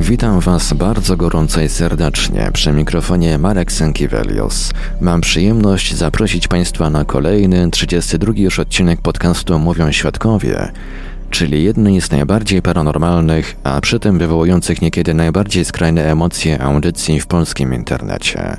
Witam Was bardzo gorąco i serdecznie przy mikrofonie Marek Sękiewelios. Mam przyjemność zaprosić Państwa na kolejny, 32 już odcinek podcastu Mówią Świadkowie, czyli jednej z najbardziej paranormalnych, a przy tym wywołujących niekiedy najbardziej skrajne emocje audycji w polskim internecie.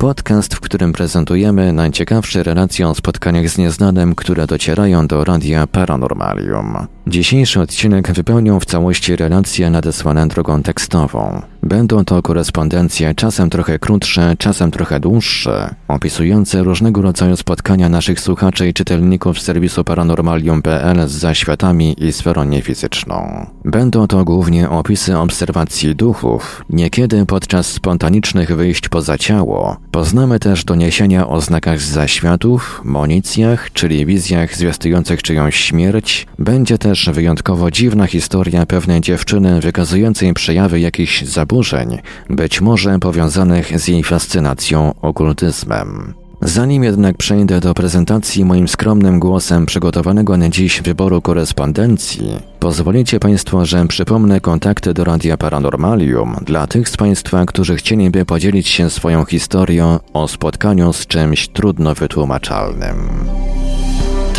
Podcast, w którym prezentujemy najciekawsze relacje o spotkaniach z nieznanym, które docierają do radia Paranormalium. Dzisiejszy odcinek wypełnią w całości relacje nadesłane drogą tekstową. Będą to korespondencje czasem trochę krótsze, czasem trochę dłuższe, opisujące różnego rodzaju spotkania naszych słuchaczy i czytelników z serwisu paranormalium.pl z zaświatami i sferą niefizyczną. Będą to głównie opisy obserwacji duchów, niekiedy podczas spontanicznych wyjść poza ciało. Poznamy też doniesienia o znakach z zaświatów, monicjach, czyli wizjach zwiastujących czyjąś śmierć. Będzie też wyjątkowo dziwna historia pewnej dziewczyny wykazującej przejawy jakichś zaburzeń, być może powiązanych z jej fascynacją okultyzmem. Zanim jednak przejdę do prezentacji moim skromnym głosem przygotowanego na dziś wyboru korespondencji, pozwolicie Państwo, że przypomnę kontakty do Radia Paranormalium dla tych z Państwa, którzy chcieliby podzielić się swoją historią o spotkaniu z czymś trudno wytłumaczalnym.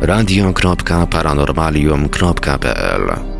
radio.paranormalium.pl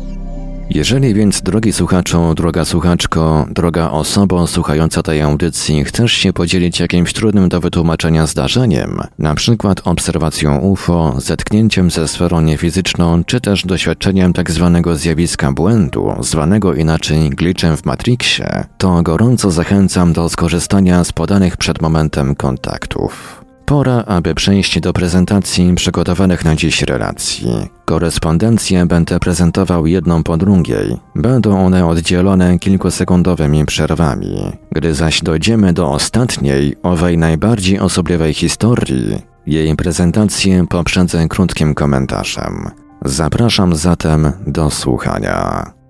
Jeżeli więc, drogi słuchaczu, droga słuchaczko, droga osobo słuchająca tej audycji, chcesz się podzielić jakimś trudnym do wytłumaczenia zdarzeniem, na przykład obserwacją UFO, zetknięciem ze sferą niefizyczną, czy też doświadczeniem tak zwanego zjawiska błędu, zwanego inaczej glitchem w Matrixie, to gorąco zachęcam do skorzystania z podanych przed momentem kontaktów. Pora, aby przejść do prezentacji przygotowanych na dziś relacji. Korespondencje będę prezentował jedną po drugiej. Będą one oddzielone kilkusekundowymi przerwami. Gdy zaś dojdziemy do ostatniej, owej najbardziej osobliwej historii, jej prezentację poprzedzę krótkim komentarzem. Zapraszam zatem do słuchania.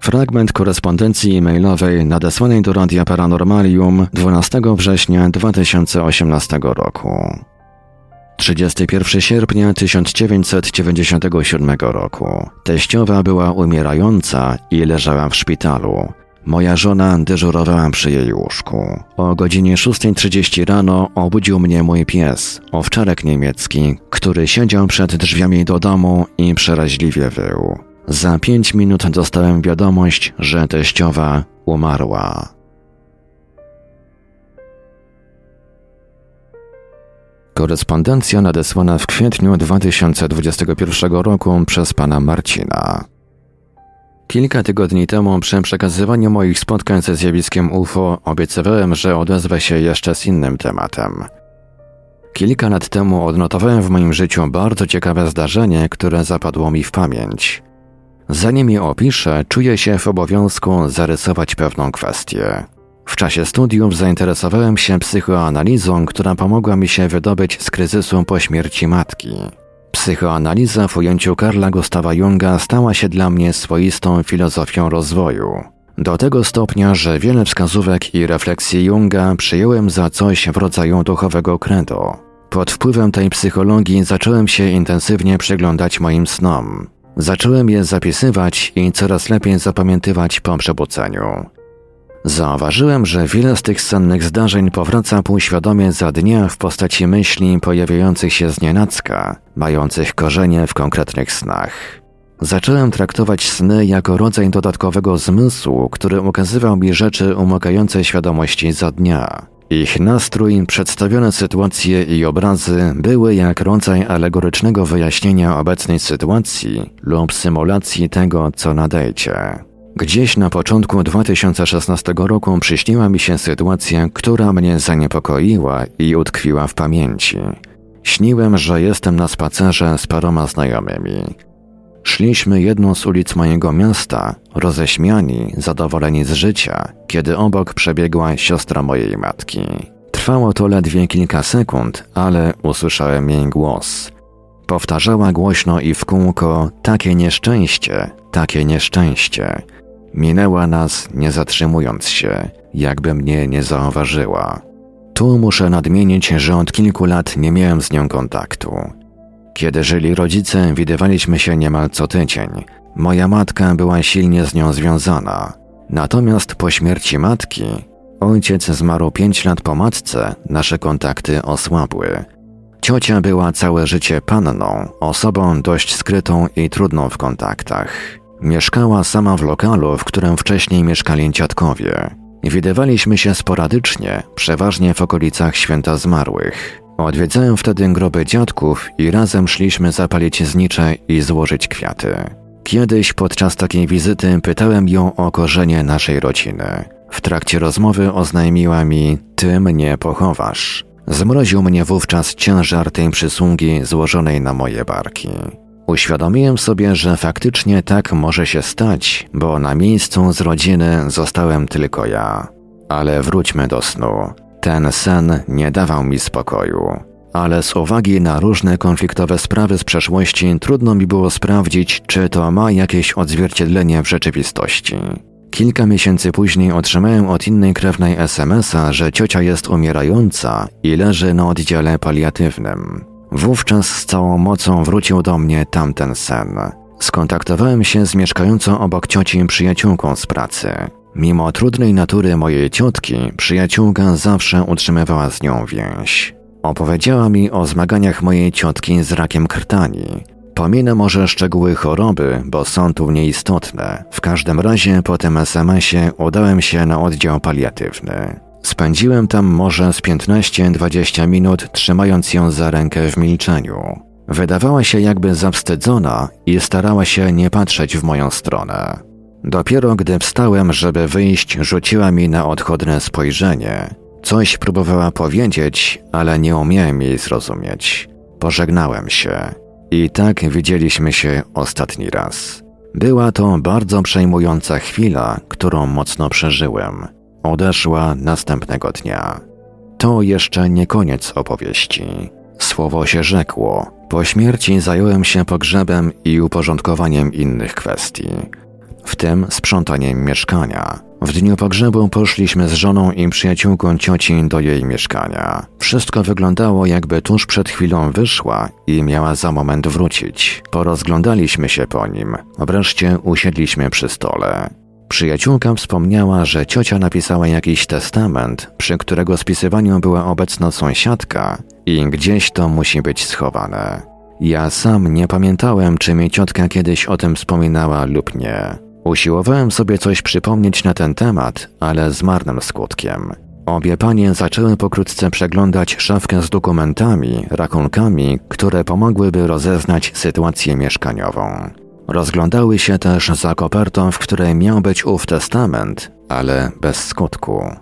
Fragment korespondencji e-mailowej nadesłanej do Radia Paranormalium 12 września 2018 roku. 31 sierpnia 1997 roku. Teściowa była umierająca i leżała w szpitalu. Moja żona dyżurowała przy jej łóżku. O godzinie 6.30 rano obudził mnie mój pies, owczarek niemiecki, który siedział przed drzwiami do domu i przeraźliwie wył. Za pięć minut dostałem wiadomość, że teściowa umarła. Korespondencja nadesłana w kwietniu 2021 roku przez pana Marcina. Kilka tygodni temu przy przekazywaniu moich spotkań ze zjawiskiem UFO obiecywałem, że odezwę się jeszcze z innym tematem. Kilka lat temu odnotowałem w moim życiu bardzo ciekawe zdarzenie, które zapadło mi w pamięć. Zanim je opiszę, czuję się w obowiązku zarysować pewną kwestię. W czasie studiów zainteresowałem się psychoanalizą, która pomogła mi się wydobyć z kryzysu po śmierci matki. Psychoanaliza w ujęciu Karla Gustawa Junga stała się dla mnie swoistą filozofią rozwoju. Do tego stopnia, że wiele wskazówek i refleksji Junga przyjąłem za coś w rodzaju duchowego credo. Pod wpływem tej psychologii zacząłem się intensywnie przyglądać moim snom. Zacząłem je zapisywać i coraz lepiej zapamiętywać po przebudzeniu. Zauważyłem, że wiele z tych sennych zdarzeń powraca półświadomie za dnia w postaci myśli pojawiających się z nienacka, mających korzenie w konkretnych snach. Zacząłem traktować sny jako rodzaj dodatkowego zmysłu, który ukazywał mi rzeczy umokające świadomości za dnia. Ich nastrój, przedstawione sytuacje i obrazy były jak rodzaj alegorycznego wyjaśnienia obecnej sytuacji lub symulacji tego, co nadejdzie. Gdzieś na początku 2016 roku przyśniła mi się sytuacja, która mnie zaniepokoiła i utkwiła w pamięci. Śniłem, że jestem na spacerze z paroma znajomymi. Szliśmy jedną z ulic mojego miasta, roześmiani, zadowoleni z życia, kiedy obok przebiegła siostra mojej matki. Trwało to ledwie kilka sekund, ale usłyszałem jej głos. Powtarzała głośno i w kółko: Takie nieszczęście, takie nieszczęście. Minęła nas, nie zatrzymując się, jakby mnie nie zauważyła. Tu muszę nadmienić, że od kilku lat nie miałem z nią kontaktu. Kiedy żyli rodzice, widywaliśmy się niemal co tydzień. Moja matka była silnie z nią związana. Natomiast po śmierci matki, ojciec zmarł pięć lat po matce, nasze kontakty osłabły. Ciocia była całe życie panną, osobą dość skrytą i trudną w kontaktach. Mieszkała sama w lokalu, w którym wcześniej mieszkali dziadkowie. Widywaliśmy się sporadycznie, przeważnie w okolicach święta zmarłych. Odwiedzałem wtedy groby dziadków i razem szliśmy zapalić znicze i złożyć kwiaty. Kiedyś podczas takiej wizyty pytałem ją o korzenie naszej rodziny. W trakcie rozmowy oznajmiła mi: Ty mnie pochowasz. Zmroził mnie wówczas ciężar tej przysługi złożonej na moje barki. Uświadomiłem sobie, że faktycznie tak może się stać, bo na miejscu z rodziny zostałem tylko ja. Ale wróćmy do snu. Ten sen nie dawał mi spokoju. Ale z uwagi na różne konfliktowe sprawy z przeszłości trudno mi było sprawdzić, czy to ma jakieś odzwierciedlenie w rzeczywistości. Kilka miesięcy później otrzymałem od innej krewnej SMS-a, że ciocia jest umierająca i leży na oddziale paliatywnym. Wówczas z całą mocą wrócił do mnie tamten sen. Skontaktowałem się z mieszkającą obok cioci przyjaciółką z pracy. Mimo trudnej natury mojej ciotki, przyjaciółka zawsze utrzymywała z nią więź. Opowiedziała mi o zmaganiach mojej ciotki z rakiem krtani. Pominę może szczegóły choroby, bo są tu nieistotne. W każdym razie po tym SMS-ie udałem się na oddział paliatywny. Spędziłem tam może z 15-20 minut, trzymając ją za rękę w milczeniu. Wydawała się jakby zawstydzona i starała się nie patrzeć w moją stronę. Dopiero gdy wstałem, żeby wyjść, rzuciła mi na odchodne spojrzenie. Coś próbowała powiedzieć, ale nie umiałem jej zrozumieć. Pożegnałem się. I tak widzieliśmy się ostatni raz. Była to bardzo przejmująca chwila, którą mocno przeżyłem. Odeszła następnego dnia. To jeszcze nie koniec opowieści. Słowo się rzekło. Po śmierci zająłem się pogrzebem i uporządkowaniem innych kwestii, w tym sprzątaniem mieszkania. W dniu pogrzebu poszliśmy z żoną i przyjaciółką cioci do jej mieszkania. Wszystko wyglądało jakby tuż przed chwilą wyszła i miała za moment wrócić. Porozglądaliśmy się po nim. Wreszcie usiedliśmy przy stole. Przyjaciółka wspomniała, że ciocia napisała jakiś testament, przy którego spisywaniu była obecna sąsiadka i gdzieś to musi być schowane. Ja sam nie pamiętałem, czy mi ciotka kiedyś o tym wspominała lub nie. Usiłowałem sobie coś przypomnieć na ten temat, ale z marnym skutkiem. Obie panie zaczęły pokrótce przeglądać szafkę z dokumentami, rachunkami, które pomogłyby rozeznać sytuację mieszkaniową. Rozglądały się też za kopertą, w której miał być ów testament, ale bez skutku.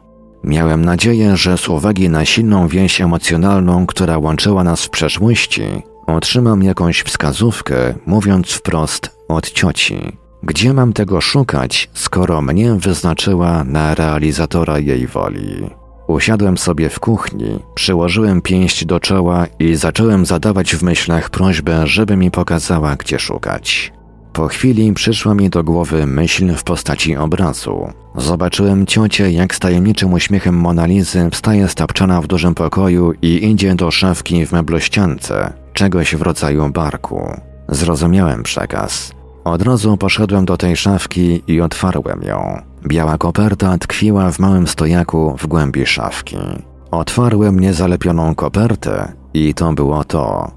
Miałem nadzieję, że z uwagi na silną więź emocjonalną, która łączyła nas w przeszłości, otrzymam jakąś wskazówkę, mówiąc wprost od cioci. Gdzie mam tego szukać, skoro mnie wyznaczyła na realizatora jej woli? Usiadłem sobie w kuchni, przyłożyłem pięść do czoła i zacząłem zadawać w myślach prośbę, żeby mi pokazała, gdzie szukać. Po chwili przyszła mi do głowy myśl w postaci obrazu. Zobaczyłem ciocię, jak z tajemniczym uśmiechem Monalizy wstaje stapczana w dużym pokoju i idzie do szafki w meblościance, czegoś w rodzaju barku. Zrozumiałem przekaz. Od razu poszedłem do tej szafki i otwarłem ją. Biała koperta tkwiła w małym stojaku w głębi szafki. Otwarłem niezalepioną kopertę i to było to.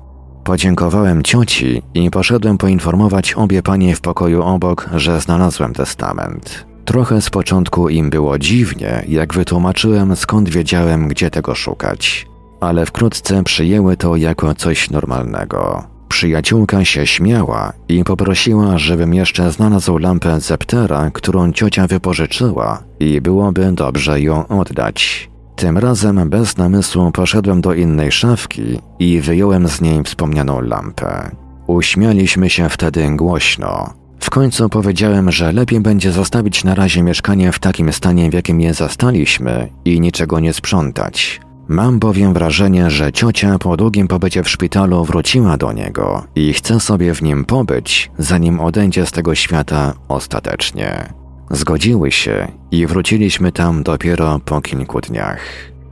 Podziękowałem cioci i poszedłem poinformować obie panie w pokoju obok, że znalazłem testament. Trochę z początku im było dziwnie, jak wytłumaczyłem, skąd wiedziałem, gdzie tego szukać. Ale wkrótce przyjęły to jako coś normalnego. Przyjaciółka się śmiała i poprosiła, żebym jeszcze znalazł lampę Zeptera, którą ciocia wypożyczyła i byłoby dobrze ją oddać. Tym razem bez namysłu poszedłem do innej szafki i wyjąłem z niej wspomnianą lampę. Uśmialiśmy się wtedy głośno. W końcu powiedziałem, że lepiej będzie zostawić na razie mieszkanie w takim stanie, w jakim je zastaliśmy i niczego nie sprzątać. Mam bowiem wrażenie, że ciocia po długim pobycie w szpitalu wróciła do niego i chce sobie w nim pobyć, zanim odejdzie z tego świata ostatecznie. Zgodziły się i wróciliśmy tam dopiero po kilku dniach.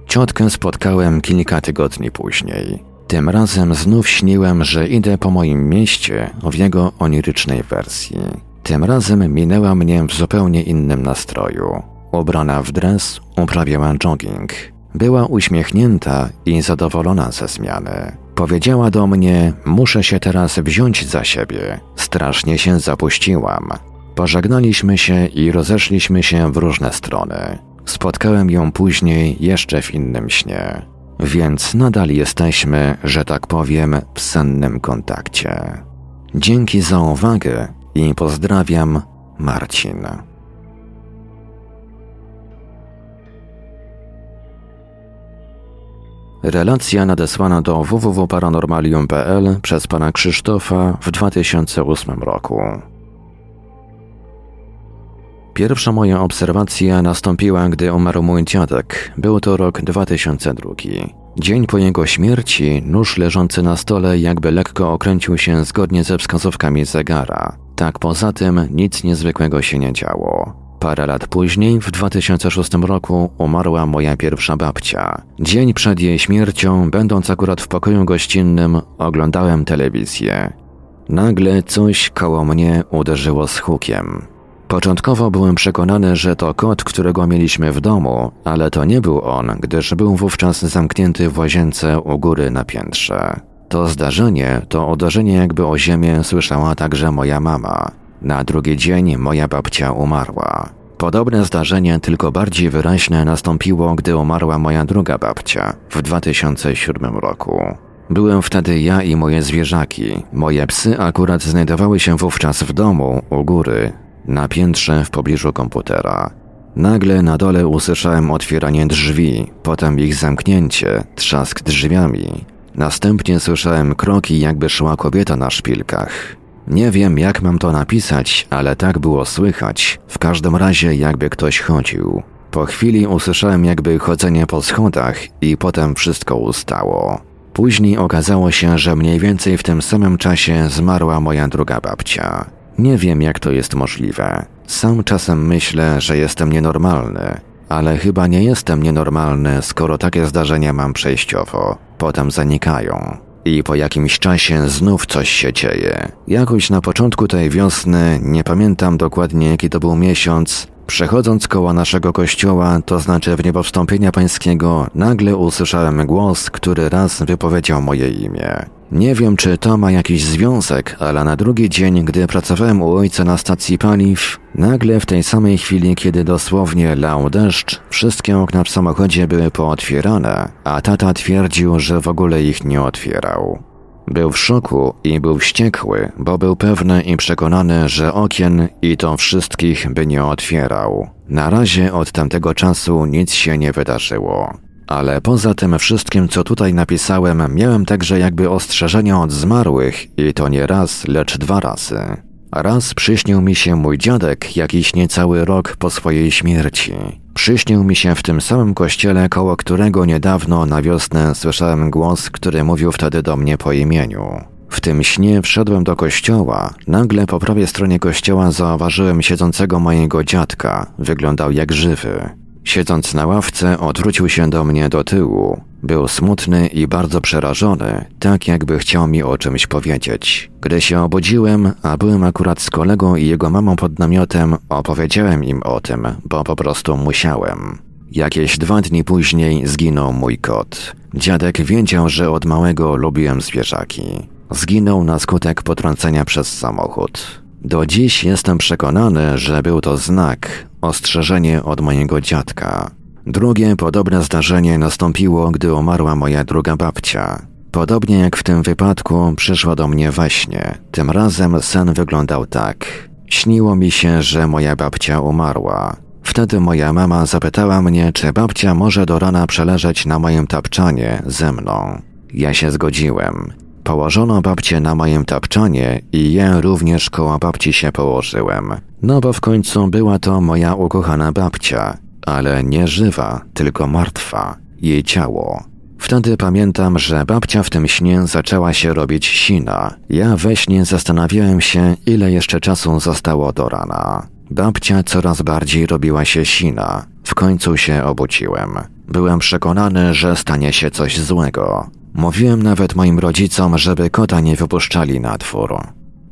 Ciotkę spotkałem kilka tygodni później. Tym razem znów śniłem, że idę po moim mieście w jego onirycznej wersji. Tym razem minęła mnie w zupełnie innym nastroju. Ubrana w dres, uprawiała jogging. Była uśmiechnięta i zadowolona ze zmiany. Powiedziała do mnie: Muszę się teraz wziąć za siebie. Strasznie się zapuściłam. Pożegnaliśmy się i rozeszliśmy się w różne strony. Spotkałem ją później jeszcze w innym śnie. Więc nadal jesteśmy, że tak powiem, w sennym kontakcie. Dzięki za uwagę i pozdrawiam, Marcin. Relacja nadesłana do www.paranormalium.pl przez pana Krzysztofa w 2008 roku. Pierwsza moja obserwacja nastąpiła, gdy umarł mój dziadek. Był to rok 2002. Dzień po jego śmierci nóż leżący na stole jakby lekko okręcił się zgodnie ze wskazówkami zegara. Tak poza tym nic niezwykłego się nie działo. Parę lat później, w 2006 roku, umarła moja pierwsza babcia. Dzień przed jej śmiercią, będąc akurat w pokoju gościnnym, oglądałem telewizję. Nagle coś koło mnie uderzyło z hukiem. Początkowo byłem przekonany, że to kot, którego mieliśmy w domu, ale to nie był on, gdyż był wówczas zamknięty w łazience u góry na piętrze. To zdarzenie, to uderzenie jakby o ziemię słyszała także moja mama. Na drugi dzień moja babcia umarła. Podobne zdarzenie, tylko bardziej wyraźne, nastąpiło, gdy umarła moja druga babcia w 2007 roku. Byłem wtedy ja i moje zwierzaki. Moje psy akurat znajdowały się wówczas w domu, u góry, na piętrze w pobliżu komputera. Nagle na dole usłyszałem otwieranie drzwi, potem ich zamknięcie, trzask drzwiami. Następnie słyszałem kroki, jakby szła kobieta na szpilkach. Nie wiem, jak mam to napisać, ale tak było słychać. W każdym razie, jakby ktoś chodził. Po chwili usłyszałem jakby chodzenie po schodach i potem wszystko ustało. Później okazało się, że mniej więcej w tym samym czasie zmarła moja druga babcia. Nie wiem, jak to jest możliwe. Sam czasem myślę, że jestem nienormalny, ale chyba nie jestem nienormalny, skoro takie zdarzenia mam przejściowo. Potem zanikają. I po jakimś czasie znów coś się dzieje. Jakoś na początku tej wiosny, nie pamiętam dokładnie jaki to był miesiąc, Przechodząc koło naszego kościoła, to znaczy w niebo wstąpienia pańskiego, nagle usłyszałem głos, który raz wypowiedział moje imię. Nie wiem, czy to ma jakiś związek, ale na drugi dzień, gdy pracowałem u ojca na stacji paliw, nagle w tej samej chwili, kiedy dosłownie lał deszcz, wszystkie okna w samochodzie były pootwierane, a tata twierdził, że w ogóle ich nie otwierał. Był w szoku i był wściekły, bo był pewny i przekonany, że okien i to wszystkich by nie otwierał. Na razie od tamtego czasu nic się nie wydarzyło. Ale poza tym wszystkim, co tutaj napisałem, miałem także jakby ostrzeżenia od zmarłych i to nie raz, lecz dwa razy. Raz przyśnił mi się mój dziadek jakiś niecały rok po swojej śmierci. Przyśnił mi się w tym samym kościele, koło którego niedawno na wiosnę słyszałem głos, który mówił wtedy do mnie po imieniu. W tym śnie wszedłem do kościoła. Nagle po prawej stronie kościoła zauważyłem siedzącego mojego dziadka. Wyglądał jak żywy. Siedząc na ławce, odwrócił się do mnie do tyłu. Był smutny i bardzo przerażony, tak jakby chciał mi o czymś powiedzieć. Gdy się obudziłem, a byłem akurat z kolegą i jego mamą pod namiotem, opowiedziałem im o tym, bo po prostu musiałem. Jakieś dwa dni później zginął mój kot. Dziadek wiedział, że od małego lubiłem zwierzaki. Zginął na skutek potrącenia przez samochód. Do dziś jestem przekonany, że był to znak, ostrzeżenie od mojego dziadka. Drugie podobne zdarzenie nastąpiło, gdy umarła moja druga babcia. Podobnie jak w tym wypadku, przyszła do mnie we śnie. Tym razem sen wyglądał tak. Śniło mi się, że moja babcia umarła. Wtedy moja mama zapytała mnie, czy babcia może do rana przeleżeć na moim tapczanie ze mną. Ja się zgodziłem. Położono babcię na moim tapczanie i ja również koło babci się położyłem. No bo w końcu była to moja ukochana babcia, ale nie żywa, tylko martwa, jej ciało. Wtedy pamiętam, że babcia w tym śnie zaczęła się robić sina. Ja we śnie zastanawiałem się, ile jeszcze czasu zostało do rana. Babcia coraz bardziej robiła się sina. W końcu się obudziłem. Byłem przekonany, że stanie się coś złego. Mówiłem nawet moim rodzicom, żeby kota nie wypuszczali na dwór.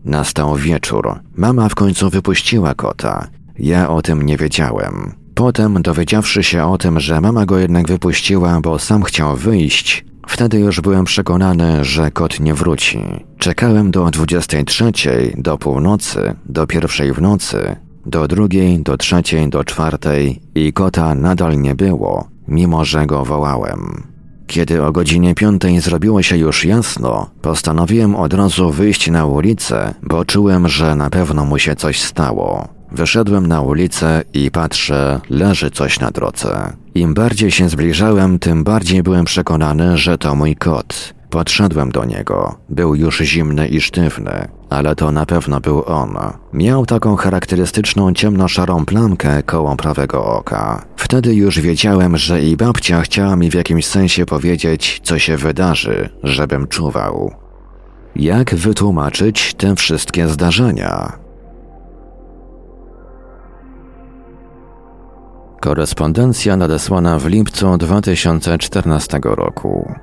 Nastał wieczór. Mama w końcu wypuściła kota. Ja o tym nie wiedziałem. Potem, dowiedziawszy się o tym, że mama go jednak wypuściła, bo sam chciał wyjść, wtedy już byłem przekonany, że kot nie wróci. Czekałem do 23, do północy, do pierwszej w nocy, do drugiej, do trzeciej, do czwartej i kota nadal nie było, mimo że go wołałem. Kiedy o godzinie piątej zrobiło się już jasno, postanowiłem od razu wyjść na ulicę, bo czułem, że na pewno mu się coś stało. Wyszedłem na ulicę i patrzę, leży coś na drodze. Im bardziej się zbliżałem, tym bardziej byłem przekonany, że to mój kot. Podszedłem do niego. Był już zimny i sztywny, ale to na pewno był on. Miał taką charakterystyczną ciemno-szarą plamkę koło prawego oka. Wtedy już wiedziałem, że i babcia chciała mi w jakimś sensie powiedzieć, co się wydarzy, żebym czuwał. Jak wytłumaczyć te wszystkie zdarzenia? Korespondencja nadesłana w lipcu 2014 roku.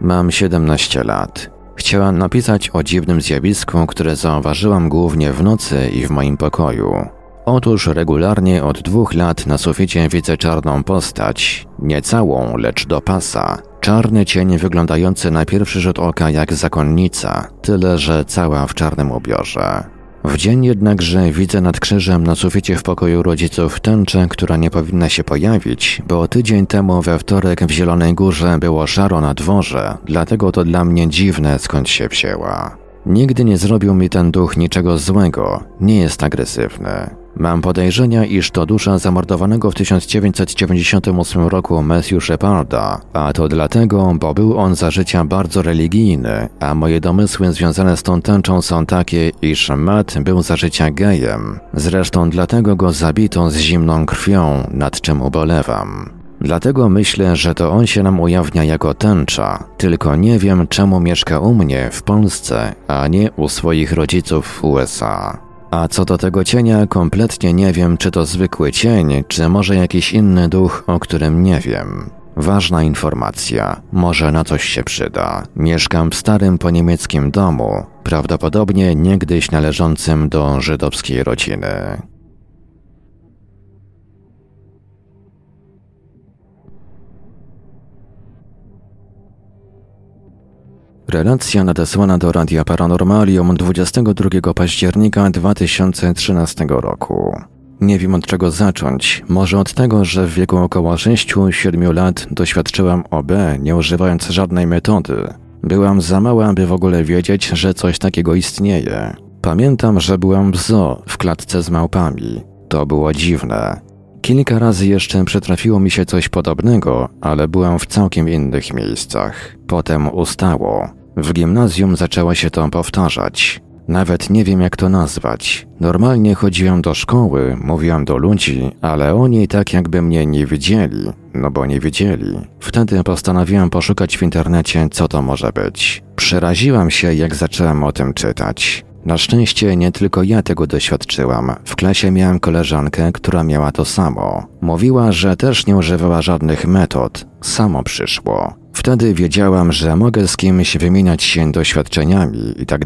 Mam 17 lat. Chciałam napisać o dziwnym zjawisku, które zauważyłam głównie w nocy i w moim pokoju. Otóż regularnie od dwóch lat na suficie widzę czarną postać, nie całą, lecz do pasa. Czarny cień wyglądający na pierwszy rzut oka jak zakonnica, tyle że cała w czarnym ubiorze. W dzień jednakże widzę nad krzyżem na suficie w pokoju rodziców tęczę, która nie powinna się pojawić, bo tydzień temu we wtorek w Zielonej Górze było szaro na dworze, dlatego to dla mnie dziwne skąd się wzięła. Nigdy nie zrobił mi ten duch niczego złego, nie jest agresywny. Mam podejrzenia, iż to dusza zamordowanego w 1998 roku Matthew Sheparda, a to dlatego, bo był on za życia bardzo religijny, a moje domysły związane z tą tęczą są takie, iż Matt był za życia gejem. Zresztą dlatego go zabito z zimną krwią, nad czym ubolewam. Dlatego myślę, że to on się nam ujawnia jako tęcza, tylko nie wiem czemu mieszka u mnie w Polsce, a nie u swoich rodziców w USA. A co do tego cienia, kompletnie nie wiem, czy to zwykły cień, czy może jakiś inny duch, o którym nie wiem. Ważna informacja, może na coś się przyda. Mieszkam w starym poniemieckim domu, prawdopodobnie niegdyś należącym do żydowskiej rodziny. Relacja nadesłana do Radia Paranormalium 22 października 2013 roku. Nie wiem od czego zacząć. Może od tego, że w wieku około 6-7 lat doświadczyłam OB, nie używając żadnej metody. Byłam za mała, by w ogóle wiedzieć, że coś takiego istnieje. Pamiętam, że byłam w zoo, w klatce z małpami. To było dziwne. Kilka razy jeszcze przytrafiło mi się coś podobnego, ale byłam w całkiem innych miejscach. Potem ustało. W gimnazjum zaczęło się to powtarzać. Nawet nie wiem jak to nazwać. Normalnie chodziłem do szkoły, mówiłem do ludzi, ale oni tak jakby mnie nie widzieli, no bo nie widzieli. Wtedy postanowiłem poszukać w internecie, co to może być. Przeraziłam się, jak zacząłem o tym czytać. Na szczęście nie tylko ja tego doświadczyłam. W klasie miałem koleżankę, która miała to samo. Mówiła, że też nie używała żadnych metod. Samo przyszło. Wtedy wiedziałam, że mogę z kimś wymieniać się doświadczeniami i tak.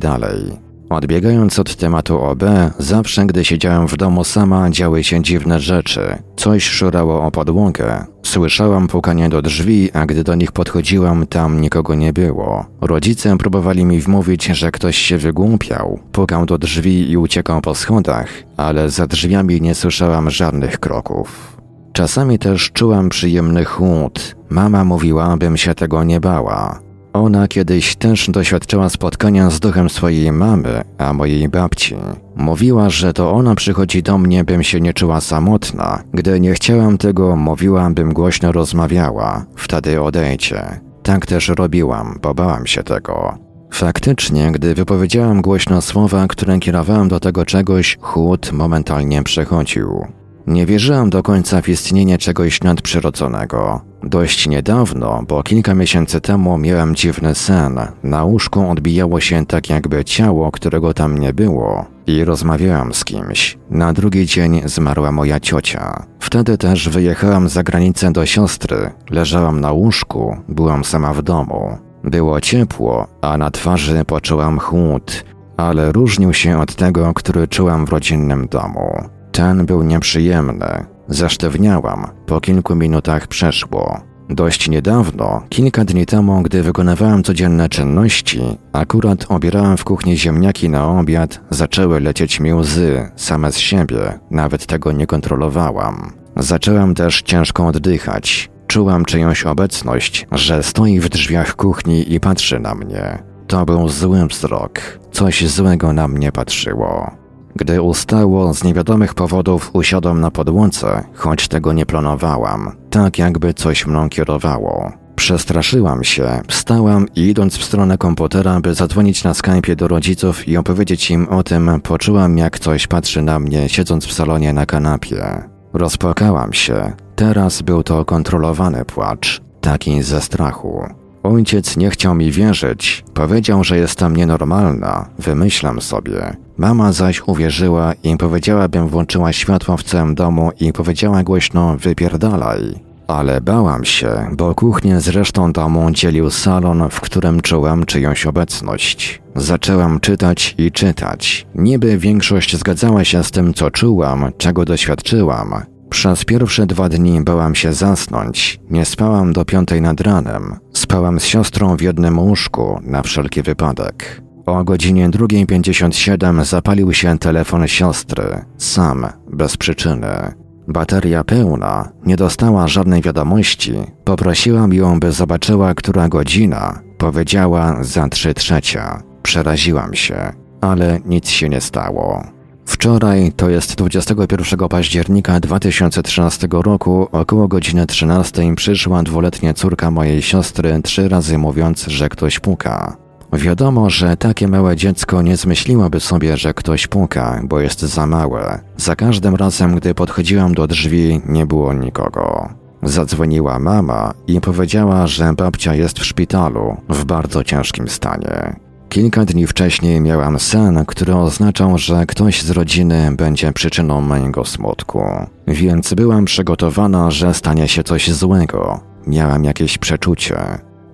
Odbiegając od tematu OB, zawsze gdy siedziałem w domu sama, działy się dziwne rzeczy. Coś szurało o podłogę. Słyszałam pukanie do drzwi, a gdy do nich podchodziłam, tam nikogo nie było. Rodzice próbowali mi wmówić, że ktoś się wygłupiał. Pukał do drzwi i uciekał po schodach, ale za drzwiami nie słyszałam żadnych kroków. Czasami też czułam przyjemny chłód. Mama mówiła, bym się tego nie bała. Ona kiedyś też doświadczyła spotkania z duchem swojej mamy, a mojej babci. Mówiła, że to ona przychodzi do mnie, bym się nie czuła samotna. Gdy nie chciałam tego, mówiłam, bym głośno rozmawiała. Wtedy odejdzie. Tak też robiłam, bo bałam się tego. Faktycznie, gdy wypowiedziałam głośno słowa, które kierowałam do tego czegoś, chłód momentalnie przechodził. Nie wierzyłam do końca w istnienie czegoś nadprzyrodzonego. Dość niedawno, bo kilka miesięcy temu miałem dziwny sen. Na łóżku odbijało się tak jakby ciało, którego tam nie było. I rozmawiałam z kimś. Na drugi dzień zmarła moja ciocia. Wtedy też wyjechałam za granicę do siostry. Leżałam na łóżku, byłam sama w domu. Było ciepło, a na twarzy poczułam chłód, ale różnił się od tego, który czułam w rodzinnym domu. Ten był nieprzyjemny. Zasztywniałam. Po kilku minutach przeszło. Dość niedawno, kilka dni temu, gdy wykonywałam codzienne czynności, akurat obierałam w kuchni ziemniaki na obiad, zaczęły lecieć mi łzy, same z siebie, nawet tego nie kontrolowałam. Zaczęłam też ciężko oddychać. Czułam czyjąś obecność, że stoi w drzwiach kuchni i patrzy na mnie. To był zły wzrok. Coś złego na mnie patrzyło. Gdy ustało, z niewiadomych powodów usiadłam na podłodze, choć tego nie planowałam, tak jakby coś mną kierowało. Przestraszyłam się, wstałam i idąc w stronę komputera, by zadzwonić na Skype'ie do rodziców i opowiedzieć im o tym, poczułam jak coś patrzy na mnie, siedząc w salonie na kanapie. Rozpłakałam się. Teraz był to kontrolowany płacz, taki ze strachu. Ojciec nie chciał mi wierzyć, powiedział, że jestem nienormalna, wymyślam sobie. Mama zaś uwierzyła i powiedziała, bym włączyła światło w całym domu i powiedziała głośno wypierdalaj. Ale bałam się, bo kuchnię z resztą domu dzielił salon, w którym czułam czyjąś obecność. Zaczęłam czytać i czytać. Niby większość zgadzała się z tym, co czułam, czego doświadczyłam, przez pierwsze dwa dni bałam się zasnąć. Nie spałam do piątej nad ranem. Spałam z siostrą w jednym łóżku, na wszelki wypadek. O godzinie 2.57 zapalił się telefon siostry. Sam, bez przyczyny. Bateria pełna, nie dostała żadnej wiadomości. Poprosiłam ją, by zobaczyła, która godzina. Powiedziała za trzy trzecia. Przeraziłam się, ale nic się nie stało. Wczoraj, to jest 21 października 2013 roku, około godziny 13 przyszła dwuletnia córka mojej siostry, trzy razy mówiąc, że ktoś puka. Wiadomo, że takie małe dziecko nie zmyśliłoby sobie, że ktoś puka, bo jest za małe. Za każdym razem, gdy podchodziłam do drzwi, nie było nikogo. Zadzwoniła mama i powiedziała, że babcia jest w szpitalu w bardzo ciężkim stanie. Kilka dni wcześniej miałam sen, który oznaczał, że ktoś z rodziny będzie przyczyną mojego smutku. Więc byłam przygotowana, że stanie się coś złego. Miałam jakieś przeczucie.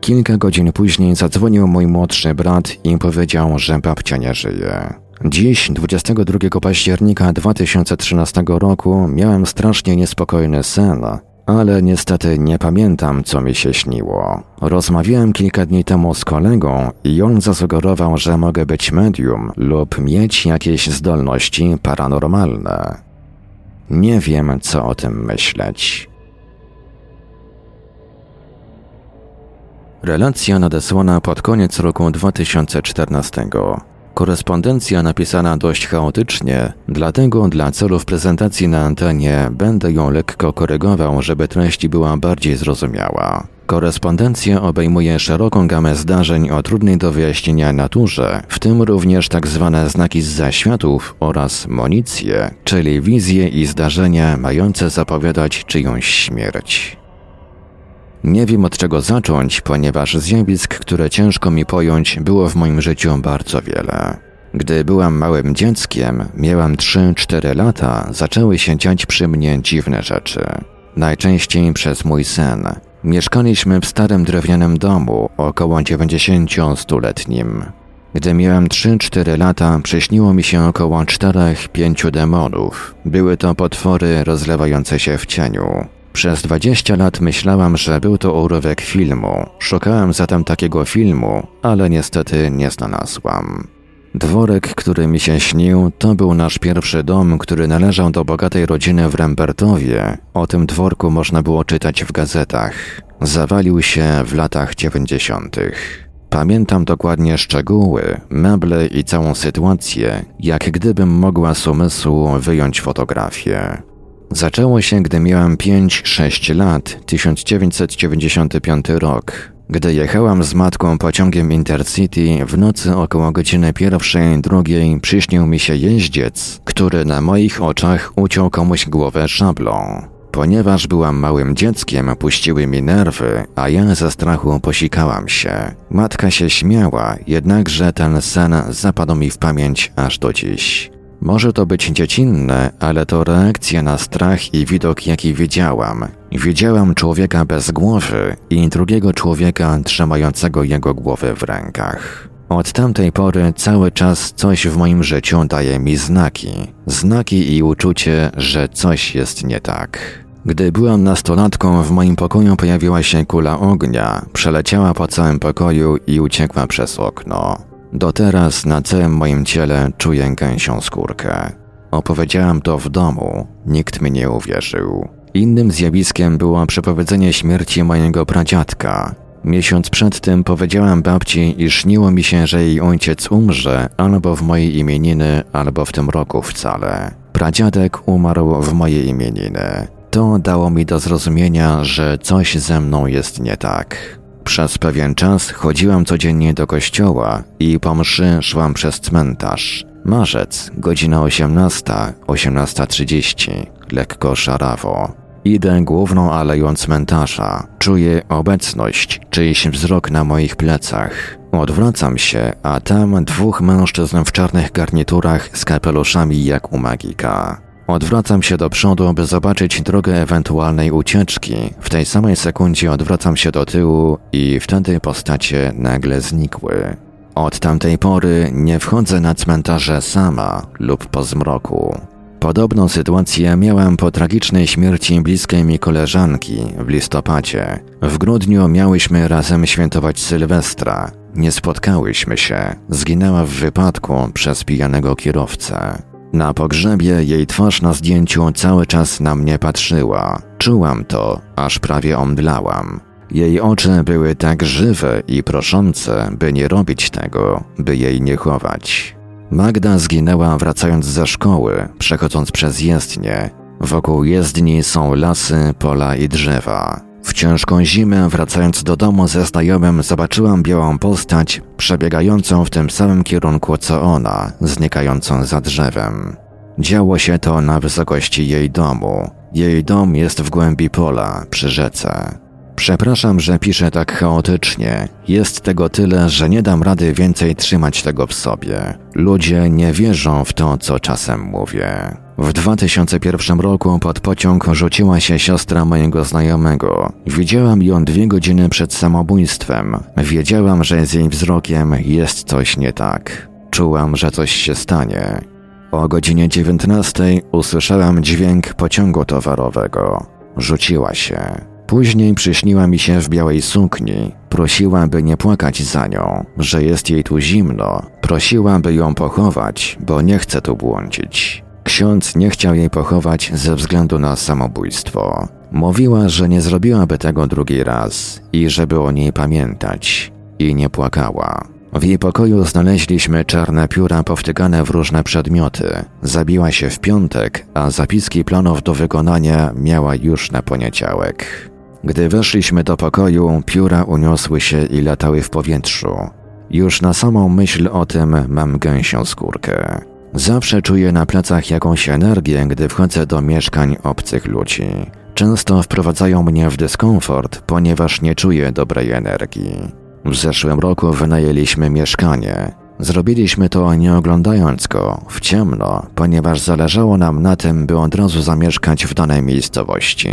Kilka godzin później zadzwonił mój młodszy brat i powiedział, że babcia nie żyje. Dziś, 22 października 2013 roku, miałem strasznie niespokojny sen, ale niestety nie pamiętam, co mi się śniło. Rozmawiałem kilka dni temu z kolegą i on zasugerował, że mogę być medium lub mieć jakieś zdolności paranormalne. Nie wiem, co o tym myśleć. Relacja nadesłana pod koniec roku 2014. Korespondencja napisana dość chaotycznie, dlatego dla celów prezentacji na antenie będę ją lekko korygował, żeby treść była bardziej zrozumiała. Korespondencja obejmuje szeroką gamę zdarzeń o trudnej do wyjaśnienia naturze, w tym również tak zwane znaki z zaświatów oraz monicje, czyli wizje i zdarzenia mające zapowiadać czyjąś śmierć. Nie wiem od czego zacząć, ponieważ zjawisk, które ciężko mi pojąć, było w moim życiu bardzo wiele. Gdy byłam małym dzieckiem, miałam 3-4 lata, zaczęły się dziać przy mnie dziwne rzeczy. Najczęściej przez mój sen. Mieszkaliśmy w starym drewnianym domu, około 90-stuletnim. Gdy miałem 3-4 lata, przyśniło mi się około 4-5 demonów. Były to potwory rozlewające się w cieniu. Przez 20 lat myślałam, że był to urywek filmu. Szukałem zatem takiego filmu, ale niestety nie znalazłam. Dworek, który mi się śnił, to był nasz pierwszy dom, który należał do bogatej rodziny w Rembertowie. O tym dworku można było czytać w gazetach. Zawalił się w latach 90. Pamiętam dokładnie szczegóły, meble i całą sytuację, jak gdybym mogła z umysłu wyjąć fotografię. Zaczęło się, gdy miałam 5-6 lat, 1995 rok. Gdy jechałam z matką pociągiem Intercity, w nocy około godziny pierwszej, drugiej przyśnił mi się jeździec, który na moich oczach uciął komuś głowę szablą. Ponieważ byłam małym dzieckiem, puściły mi nerwy, a ja ze strachu posikałam się. Matka się śmiała, jednakże ten sen zapadł mi w pamięć aż do dziś. Może to być dziecinne, ale to reakcja na strach i widok, jaki widziałam. Widziałam człowieka bez głowy i drugiego człowieka trzymającego jego głowę w rękach. Od tamtej pory cały czas coś w moim życiu daje mi znaki. Znaki i uczucie, że coś jest nie tak. Gdy byłam nastolatką, w moim pokoju pojawiła się kula ognia, przeleciała po całym pokoju i uciekła przez okno. Do teraz na całym moim ciele czuję gęsią skórkę. Opowiedziałam to w domu, nikt mi nie uwierzył. Innym zjawiskiem było przepowiedzenie śmierci mojego pradziadka. Miesiąc przed tym powiedziałam babci, iż śniło mi się, że jej ojciec umrze albo w mojej imieniny, albo w tym roku wcale. Pradziadek umarł w moje imieniny. To dało mi do zrozumienia, że coś ze mną jest nie tak. Przez pewien czas chodziłam codziennie do kościoła i po mszy szłam przez cmentarz. Marzec, godzina 18, 18.30, lekko szarawo. Idę główną aleją cmentarza. Czuję obecność, czyjś wzrok na moich plecach. Odwracam się, a tam dwóch mężczyzn w czarnych garniturach z kapeluszami jak u magika. Odwracam się do przodu, by zobaczyć drogę ewentualnej ucieczki. W tej samej sekundzie odwracam się do tyłu i wtedy postacie nagle znikły. Od tamtej pory nie wchodzę na cmentarze sama lub po zmroku. Podobną sytuację miałam po tragicznej śmierci bliskiej mi koleżanki w listopadzie. W grudniu miałyśmy razem świętować Sylwestra. Nie spotkałyśmy się. Zginęła w wypadku przez pijanego kierowcę. Na pogrzebie jej twarz na zdjęciu cały czas na mnie patrzyła. Czułam to, aż prawie omdlałam. Jej oczy były tak żywe i proszące, by nie robić tego, by jej nie chować. Magda zginęła wracając ze szkoły, przechodząc przez jezdnię. Wokół jezdni są lasy, pola i drzewa. W ciężką zimę, wracając do domu ze znajomym, zobaczyłam białą postać przebiegającą w tym samym kierunku co ona, znikającą za drzewem. Działo się to na wysokości jej domu. Jej dom jest w głębi pola, przy rzece. Przepraszam, że piszę tak chaotycznie. Jest tego tyle, że nie dam rady więcej trzymać tego w sobie. Ludzie nie wierzą w to, co czasem mówię. W 2001 roku pod pociąg rzuciła się siostra mojego znajomego. Widziałam ją dwie godziny przed samobójstwem. Wiedziałam, że z jej wzrokiem jest coś nie tak. Czułam, że coś się stanie. O godzinie 19 usłyszałam dźwięk pociągu towarowego. Rzuciła się. Później przyśniła mi się w białej sukni. Prosiła, by nie płakać za nią, że jest jej tu zimno. Prosiła, by ją pochować, bo nie chce tu błądzić. Ksiądz nie chciał jej pochować ze względu na samobójstwo. Mówiła, że nie zrobiłaby tego drugi raz i żeby o niej pamiętać. I nie płakała. W jej pokoju znaleźliśmy czarne pióra powtykane w różne przedmioty. Zabiła się w piątek, a zapiski planów do wykonania miała już na poniedziałek. Gdy weszliśmy do pokoju, pióra uniosły się i latały w powietrzu. Już na samą myśl o tym mam gęsią skórkę. Zawsze czuję na plecach jakąś energię, gdy wchodzę do mieszkań obcych ludzi. Często wprowadzają mnie w dyskomfort, ponieważ nie czuję dobrej energii. W zeszłym roku wynajęliśmy mieszkanie. Zrobiliśmy to nie oglądając go, w ciemno, ponieważ zależało nam na tym, by od razu zamieszkać w danej miejscowości.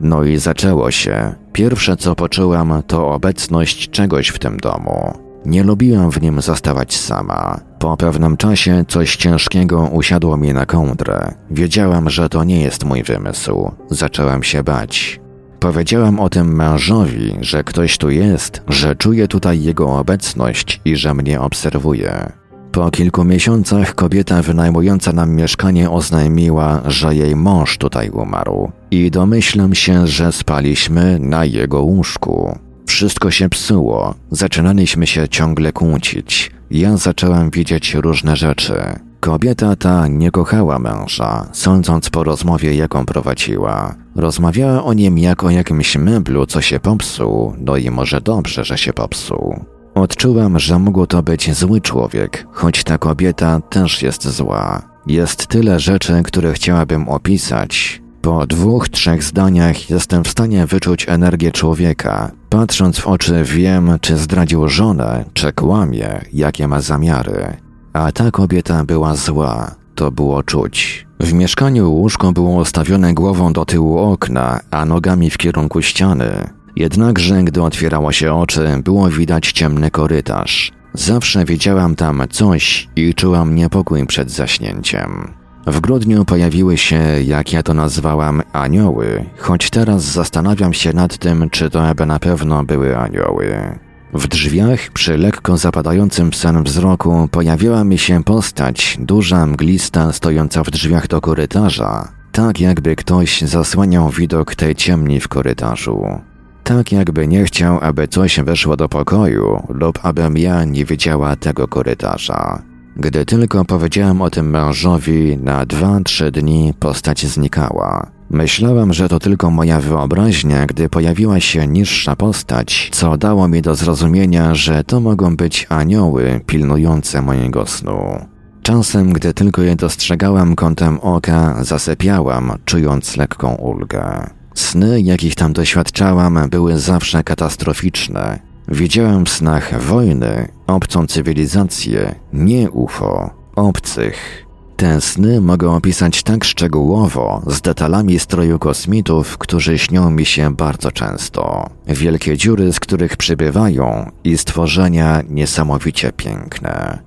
No i zaczęło się. Pierwsze co poczułam, to obecność czegoś w tym domu. Nie lubiłam w nim zostawać sama. Po pewnym czasie coś ciężkiego usiadło mi na kołdrę. Wiedziałam, że to nie jest mój wymysł. Zaczęłam się bać. Powiedziałam o tym mężowi, że ktoś tu jest, że czuję tutaj jego obecność i że mnie obserwuje. Po kilku miesiącach kobieta wynajmująca nam mieszkanie oznajmiła, że jej mąż tutaj umarł i domyślam się, że spaliśmy na jego łóżku. Wszystko się psuło, zaczynaliśmy się ciągle kłócić. Ja zaczęłam widzieć różne rzeczy. Kobieta ta nie kochała męża, sądząc po rozmowie, jaką prowadziła. Rozmawiała o nim jak o jakimś meblu, co się popsuł, no i może dobrze, że się popsuł. Odczułam, że mógł to być zły człowiek, choć ta kobieta też jest zła. Jest tyle rzeczy, które chciałabym opisać. Po dwóch, trzech zdaniach jestem w stanie wyczuć energię człowieka. Patrząc w oczy wiem, czy zdradził żonę, czy kłamie, jakie ma zamiary. A ta kobieta była zła, to było czuć. W mieszkaniu łóżko było ustawione głową do tyłu okna, a nogami w kierunku ściany. Jednakże, gdy otwierało się oczy, było widać ciemny korytarz. Zawsze widziałam tam coś i czułam niepokój przed zaśnięciem. W grudniu pojawiły się, jak ja to nazwałam, anioły, choć teraz zastanawiam się nad tym, czy to aby na pewno były anioły. W drzwiach, przy lekko zapadającym w sen wzroku, pojawiła mi się postać, duża, mglista, stojąca w drzwiach do korytarza, tak jakby ktoś zasłaniał widok tej ciemni w korytarzu. Tak jakby nie chciał, aby coś weszło do pokoju lub abym ja nie widziała tego korytarza. Gdy tylko powiedziałam o tym mężowi, na dwa, trzy dni postać znikała. Myślałam, że to tylko moja wyobraźnia, gdy pojawiła się niższa postać, co dało mi do zrozumienia, że to mogą być anioły pilnujące mojego snu. Czasem, gdy tylko je dostrzegałam kątem oka, zasypiałam, czując lekką ulgę. Sny, jakich tam doświadczałam, były zawsze katastroficzne. Widziałam w snach wojny, obcą cywilizację, nie UFO, obcych. Te sny mogę opisać tak szczegółowo, z detalami stroju kosmitów, którzy śnią mi się bardzo często. Wielkie dziury, z których przybywają i stworzenia niesamowicie piękne.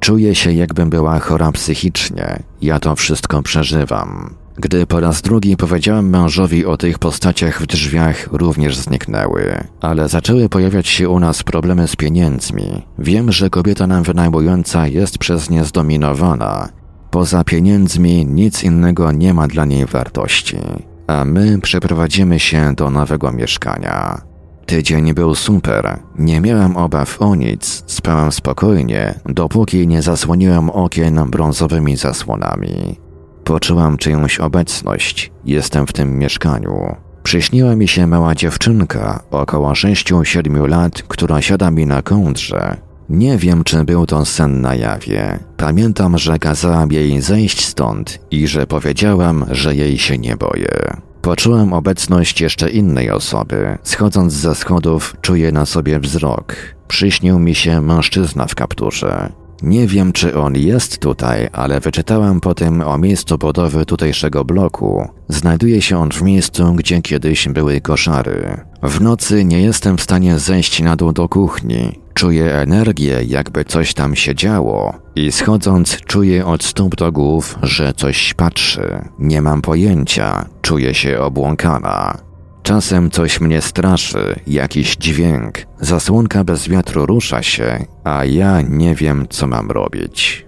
Czuję się, jakbym była chora psychicznie. Ja to wszystko przeżywam. Gdy po raz drugi powiedziałem mężowi o tych postaciach w drzwiach, również zniknęły. Ale zaczęły pojawiać się u nas problemy z pieniędzmi. Wiem, że kobieta nam wynajmująca jest przez nie zdominowana. Poza pieniędzmi nic innego nie ma dla niej wartości. A my przeprowadzimy się do nowego mieszkania. Tydzień był super. Nie miałem obaw o nic, spałem spokojnie, dopóki nie zasłoniłem okien brązowymi zasłonami. Poczułam czyjąś obecność. Jestem w tym mieszkaniu. Przyśniła mi się mała dziewczynka, około 6-7 lat, która siada mi na kołdrze. Nie wiem, czy był to sen na jawie. Pamiętam, że kazałam jej zejść stąd i że powiedziałam, że jej się nie boję. Poczułem obecność jeszcze innej osoby. Schodząc ze schodów, czuję na sobie wzrok. Przyśnił mi się mężczyzna w kapturze. Nie wiem, czy on jest tutaj, ale wyczytałem po tym o miejscu budowy tutejszego bloku. Znajduje się on w miejscu, gdzie kiedyś były koszary. W nocy nie jestem w stanie zejść na dół do kuchni. Czuję energię, jakby coś tam się działo, i schodząc czuję od stóp do głów, że coś patrzy. Nie mam pojęcia, czuję się obłąkana. Czasem coś mnie straszy, jakiś dźwięk. Zasłonka bez wiatru rusza się, a ja nie wiem, co mam robić.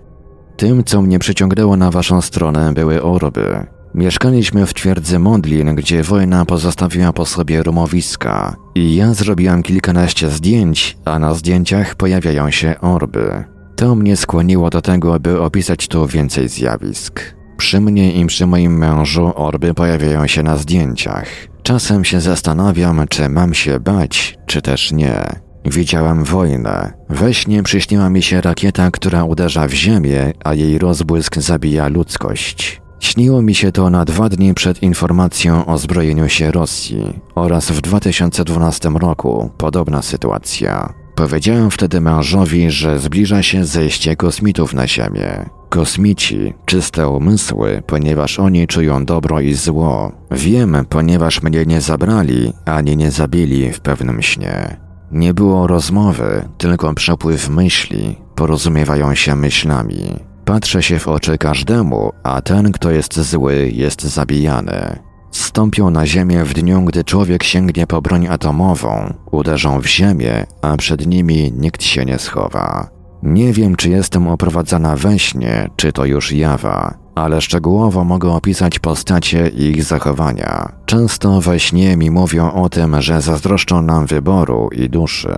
Tym, co mnie przyciągnęło na waszą stronę, były orby. Mieszkaliśmy w twierdzy Modlin, gdzie wojna pozostawiła po sobie rumowiska i ja zrobiłam kilkanaście zdjęć, a na zdjęciach pojawiają się orby. To mnie skłoniło do tego, by opisać tu więcej zjawisk. Przy mnie i przy moim mężu orby pojawiają się na zdjęciach. Czasem się zastanawiam, czy mam się bać, czy też nie. Widziałam wojnę. We śnie przyśniła mi się rakieta, która uderza w ziemię, a jej rozbłysk zabija ludzkość. Śniło mi się to na dwa dni przed informacją o zbrojeniu się Rosji oraz w 2012 roku podobna sytuacja. Powiedziałem wtedy mężowi, że zbliża się zejście kosmitów na Ziemię. Kosmici, czyste umysły, ponieważ oni czują dobro i zło. Wiem, ponieważ mnie nie zabrali, ani nie zabili w pewnym śnie. Nie było rozmowy, tylko przepływ myśli, porozumiewają się myślami. Patrzę się w oczy każdemu, a ten, kto jest zły, jest zabijany. Stąpią na ziemię w dniu, gdy człowiek sięgnie po broń atomową, uderzą w ziemię, a przed nimi nikt się nie schowa. Nie wiem, czy jestem oprowadzana we śnie, czy to już jawa, ale szczegółowo mogę opisać postacie i ich zachowania. Często we śnie mi mówią o tym, że zazdroszczą nam wyboru i duszy.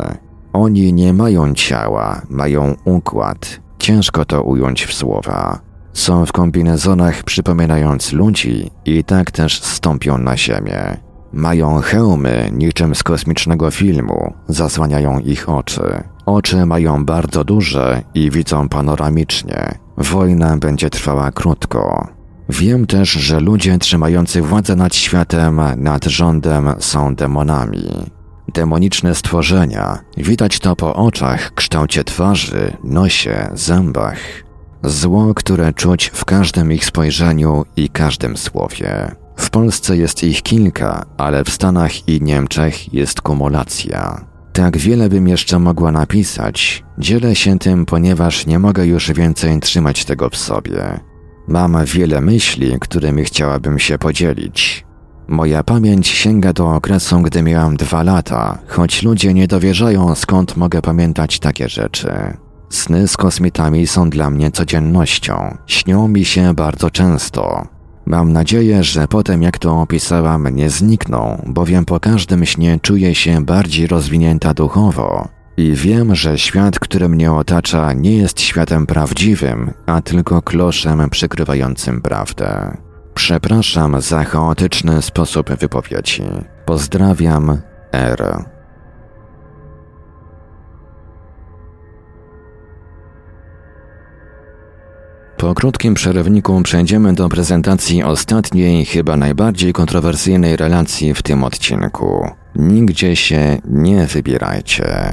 Oni nie mają ciała, mają układ. Ciężko to ująć w słowa. Są w kombinezonach przypominając ludzi i tak też stąpią na ziemię. Mają hełmy niczym z kosmicznego filmu, zasłaniają ich oczy. Oczy mają bardzo duże i widzą panoramicznie. Wojna będzie trwała krótko. Wiem też, że ludzie trzymający władzę nad światem, nad rządem są demonami. Demoniczne stworzenia, widać to po oczach, kształcie twarzy, nosie, zębach. Zło, które czuć w każdym ich spojrzeniu i każdym słowie. W Polsce jest ich kilka, ale w Stanach i Niemczech jest kumulacja. Tak wiele bym jeszcze mogła napisać, dzielę się tym, ponieważ nie mogę już więcej trzymać tego w sobie. Mam wiele myśli, którymi chciałabym się podzielić. Moja pamięć sięga do okresu, gdy miałam dwa lata, choć ludzie nie dowierzają, skąd mogę pamiętać takie rzeczy. Sny z kosmitami są dla mnie codziennością. Śnią mi się bardzo często. Mam nadzieję, że potem jak to opisałam nie znikną, bowiem po każdym śnie czuję się bardziej rozwinięta duchowo i wiem, że świat, który mnie otacza, nie jest światem prawdziwym, a tylko kloszem przykrywającym prawdę. Przepraszam za chaotyczny sposób wypowiedzi. Pozdrawiam, R. Po krótkim przerywniku przejdziemy do prezentacji ostatniej, chyba najbardziej kontrowersyjnej relacji w tym odcinku. Nigdzie się nie wybierajcie.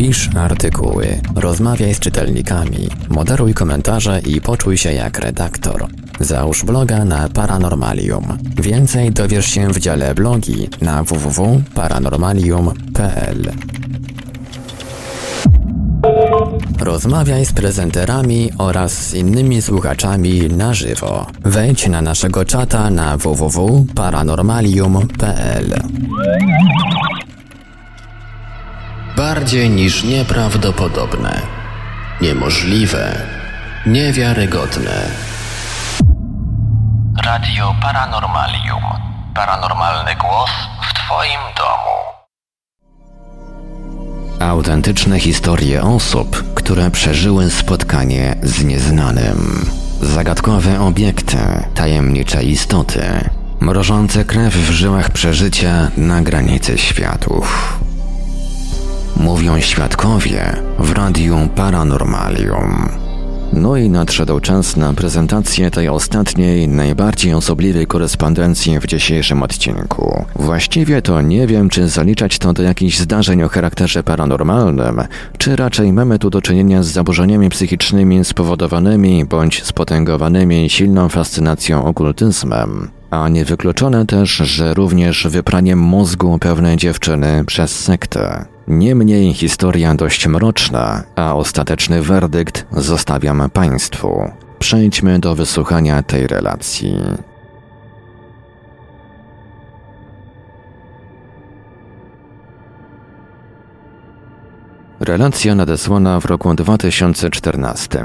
Pisz artykuły, rozmawiaj z czytelnikami, moderuj komentarze i poczuj się jak redaktor. Załóż bloga na Paranormalium. Więcej dowiesz się w dziale blogi na www.paranormalium.pl. Rozmawiaj z prezenterami oraz z innymi słuchaczami na żywo. Wejdź na naszego czata na www.paranormalium.pl. Bardziej niż nieprawdopodobne, niemożliwe, niewiarygodne. Radio Paranormalium. Paranormalny głos w Twoim domu. Autentyczne historie osób, które przeżyły spotkanie z nieznanym. Zagadkowe obiekty, tajemnicze istoty, mrożące krew w żyłach przeżycia na granicy światów. Mówią świadkowie w Radiu Paranormalium. No i nadszedł czas na prezentację tej ostatniej, najbardziej osobliwej korespondencji w dzisiejszym odcinku. Właściwie to nie wiem, czy zaliczać to do jakichś zdarzeń o charakterze paranormalnym, czy raczej mamy tu do czynienia z zaburzeniami psychicznymi spowodowanymi bądź spotęgowanymi silną fascynacją okultyzmem. A niewykluczone też, że również wypraniem mózgu pewnej dziewczyny przez sektę. Niemniej historia dość mroczna, a ostateczny werdykt zostawiam Państwu. Przejdźmy do wysłuchania tej relacji. Relacja nadesłana w roku 2014.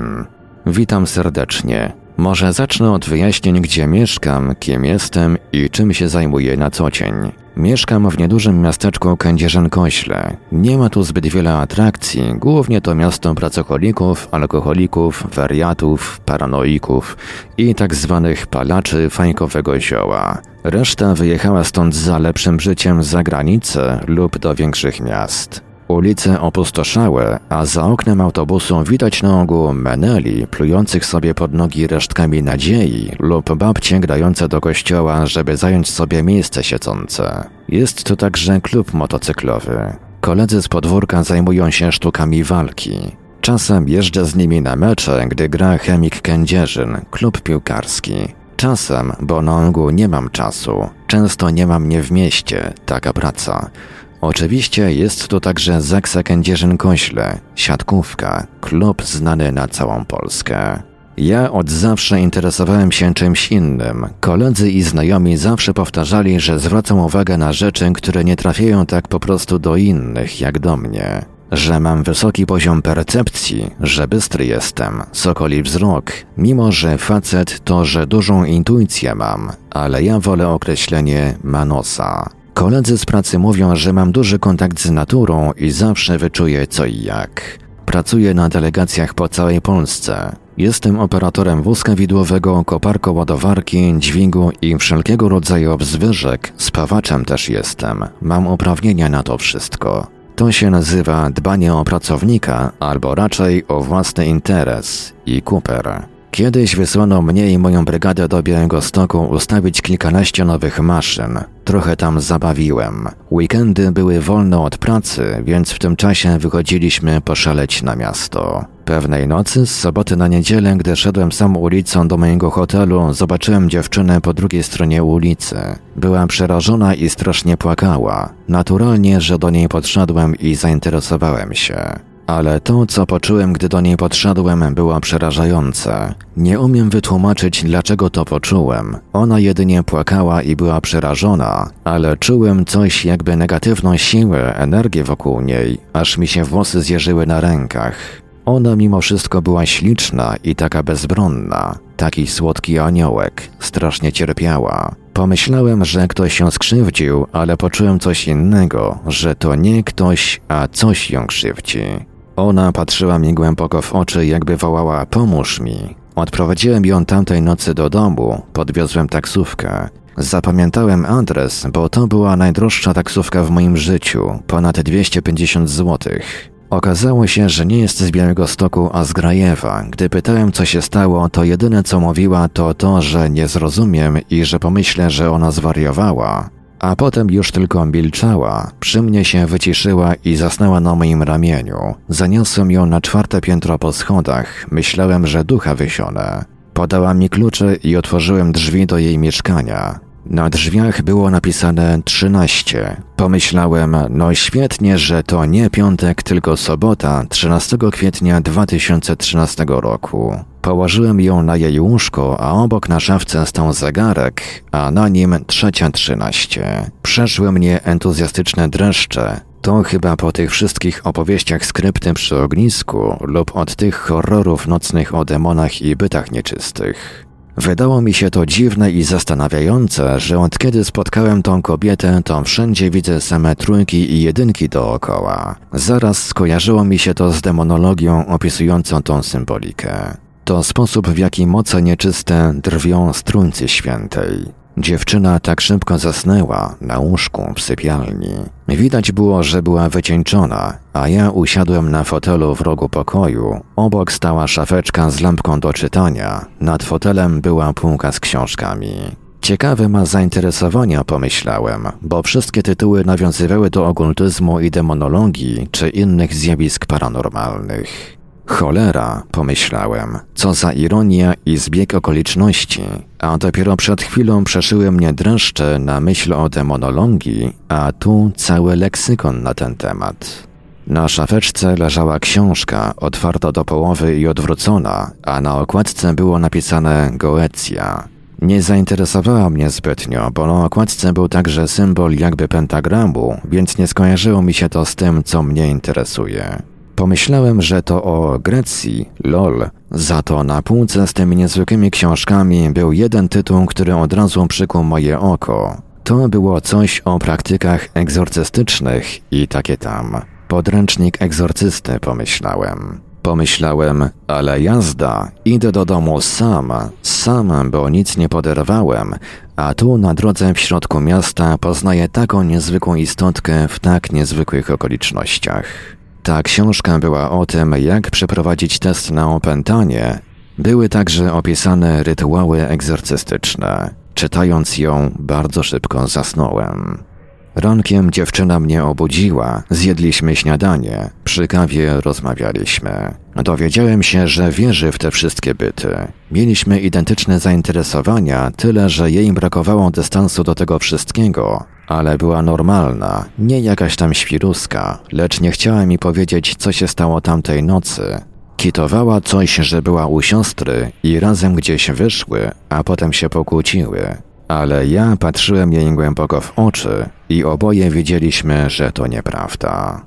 Witam serdecznie. Może zacznę od wyjaśnień, gdzie mieszkam, kim jestem i czym się zajmuję na co dzień. Mieszkam w niedużym miasteczku Kędzierzyn-Kośle. Nie ma tu zbyt wiele atrakcji, głównie to miasto pracocholików, alkoholików, wariatów, paranoików i tak zwanych palaczy fajkowego zioła. Reszta wyjechała stąd za lepszym życiem za granicę lub do większych miast. Ulice opustoszałe, a za oknem autobusu widać na ogół meneli plujących sobie pod nogi resztkami nadziei lub babcie grające do kościoła, żeby zająć sobie miejsce siedzące. Jest tu także klub motocyklowy. Koledzy z podwórka zajmują się sztukami walki. Czasem jeżdżę z nimi na mecze, gdy gra Chemik Kędzierzyn, klub piłkarski. Czasem, bo na ogół nie mam czasu. Często nie mam mnie w mieście, taka praca. Oczywiście jest tu także Zaksa Kędzierzyn-Kośle, siatkówka, klub znany na całą Polskę. Ja od zawsze interesowałem się czymś innym. Koledzy i znajomi zawsze powtarzali, że zwracam uwagę na rzeczy, które nie trafiają tak po prostu do innych jak do mnie. Że mam wysoki poziom percepcji, że bystry jestem, sokoli wzrok, mimo że facet to, że dużą intuicję mam, ale ja wolę określenie manosa. Koledzy z pracy mówią, że mam duży kontakt z naturą i zawsze wyczuję co i jak. Pracuję na delegacjach po całej Polsce. Jestem operatorem wózka widłowego, koparko-ładowarki, dźwigu i wszelkiego rodzaju obzwyżek. Spawaczem też jestem. Mam uprawnienia na to wszystko. To się nazywa dbanie o pracownika, albo raczej o własny interes i Cooper. Kiedyś wysłano mnie i moją brygadę do Białegostoku ustawić kilkanaście nowych maszyn. Trochę tam zabawiłem. Weekendy były wolne od pracy, więc w tym czasie wychodziliśmy poszaleć na miasto. Pewnej nocy, z soboty na niedzielę, gdy szedłem sam ulicą do mojego hotelu, zobaczyłem dziewczynę po drugiej stronie ulicy. Była przerażona i strasznie płakała. Naturalnie, że do niej podszedłem i zainteresowałem się. Ale to, co poczułem, gdy do niej podszedłem, było przerażające. Nie umiem wytłumaczyć, dlaczego to poczułem. Ona jedynie płakała i była przerażona, ale czułem coś jakby negatywną siłę, energię wokół niej, aż mi się włosy zjeżyły na rękach. Ona mimo wszystko była śliczna i taka bezbronna. Taki słodki aniołek. Strasznie cierpiała. Pomyślałem, że ktoś się skrzywdził, ale poczułem coś innego, że to nie ktoś, a coś ją krzywdzi. Ona patrzyła mi głęboko w oczy, jakby wołała: Pomóż mi. Odprowadziłem ją tamtej nocy do domu, podwiozłem taksówkę. Zapamiętałem adres, bo to była najdroższa taksówka w moim życiu ponad 250 złotych. Okazało się, że nie jest z Białego Stoku, a z Grajewa. Gdy pytałem, co się stało, to jedyne co mówiła to to, że nie zrozumiem i że pomyślę, że ona zwariowała. A potem już tylko milczała, przy mnie się wyciszyła i zasnęła na moim ramieniu. Zaniosłem ją na czwarte piętro po schodach, myślałem, że ducha wysione. Podała mi klucze i otworzyłem drzwi do jej mieszkania. Na drzwiach było napisane 13. Pomyślałem, no świetnie, że to nie piątek, tylko sobota, 13 kwietnia 2013 roku. Położyłem ją na jej łóżko, a obok na szafce stał zegarek, a na nim trzecia trzynaście. Przeszły mnie entuzjastyczne dreszcze. To chyba po tych wszystkich opowieściach skrypty przy ognisku lub od tych horrorów nocnych o demonach i bytach nieczystych. Wydało mi się to dziwne i zastanawiające, że od kiedy spotkałem tą kobietę, to wszędzie widzę same trójki i jedynki dookoła. Zaraz skojarzyło mi się to z demonologią opisującą tą symbolikę. To sposób, w jaki moce nieczyste drwią z trójcy świętej. Dziewczyna tak szybko zasnęła na łóżku w sypialni. Widać było, że była wycieńczona, a ja usiadłem na fotelu w rogu pokoju. Obok stała szafeczka z lampką do czytania, nad fotelem była półka z książkami. Ciekawe ma zainteresowania, pomyślałem, bo wszystkie tytuły nawiązywały do okultyzmu i demonologii czy innych zjawisk paranormalnych. Cholera, pomyślałem, co za ironia i zbieg okoliczności, a dopiero przed chwilą przeszyły mnie dreszcze na myśl o demonologii, a tu cały leksykon na ten temat. Na szafeczce leżała książka, otwarta do połowy i odwrócona, a na okładce było napisane Goecja. Nie zainteresowała mnie zbytnio, bo na okładce był także symbol jakby pentagramu, więc nie skojarzyło mi się to z tym, co mnie interesuje. Pomyślałem, że to o Grecji, lol. Za to na półce z tymi niezwykłymi książkami był jeden tytuł, który od razu przykuł moje oko. To było coś o praktykach egzorcystycznych i takie tam. Podręcznik egzorcysty, pomyślałem. Pomyślałem, ale jazda, idę do domu sam, sam, bo nic nie poderwałem, a tu na drodze w środku miasta poznaję taką niezwykłą istotkę w tak niezwykłych okolicznościach. Ta książka była o tym, jak przeprowadzić test na opętanie. Były także opisane rytuały egzorcystyczne. Czytając ją, bardzo szybko zasnąłem. Rankiem dziewczyna mnie obudziła, zjedliśmy śniadanie, przy kawie rozmawialiśmy. Dowiedziałem się, że wierzy w te wszystkie byty. Mieliśmy identyczne zainteresowania, tyle że jej brakowało dystansu do tego wszystkiego, ale była normalna, nie jakaś tam świruska, lecz nie chciała mi powiedzieć, co się stało tamtej nocy. Kitowała coś, że była u siostry i razem gdzieś wyszły, a potem się pokłóciły. Ale ja patrzyłem jej głęboko w oczy i oboje wiedzieliśmy, że to nieprawda.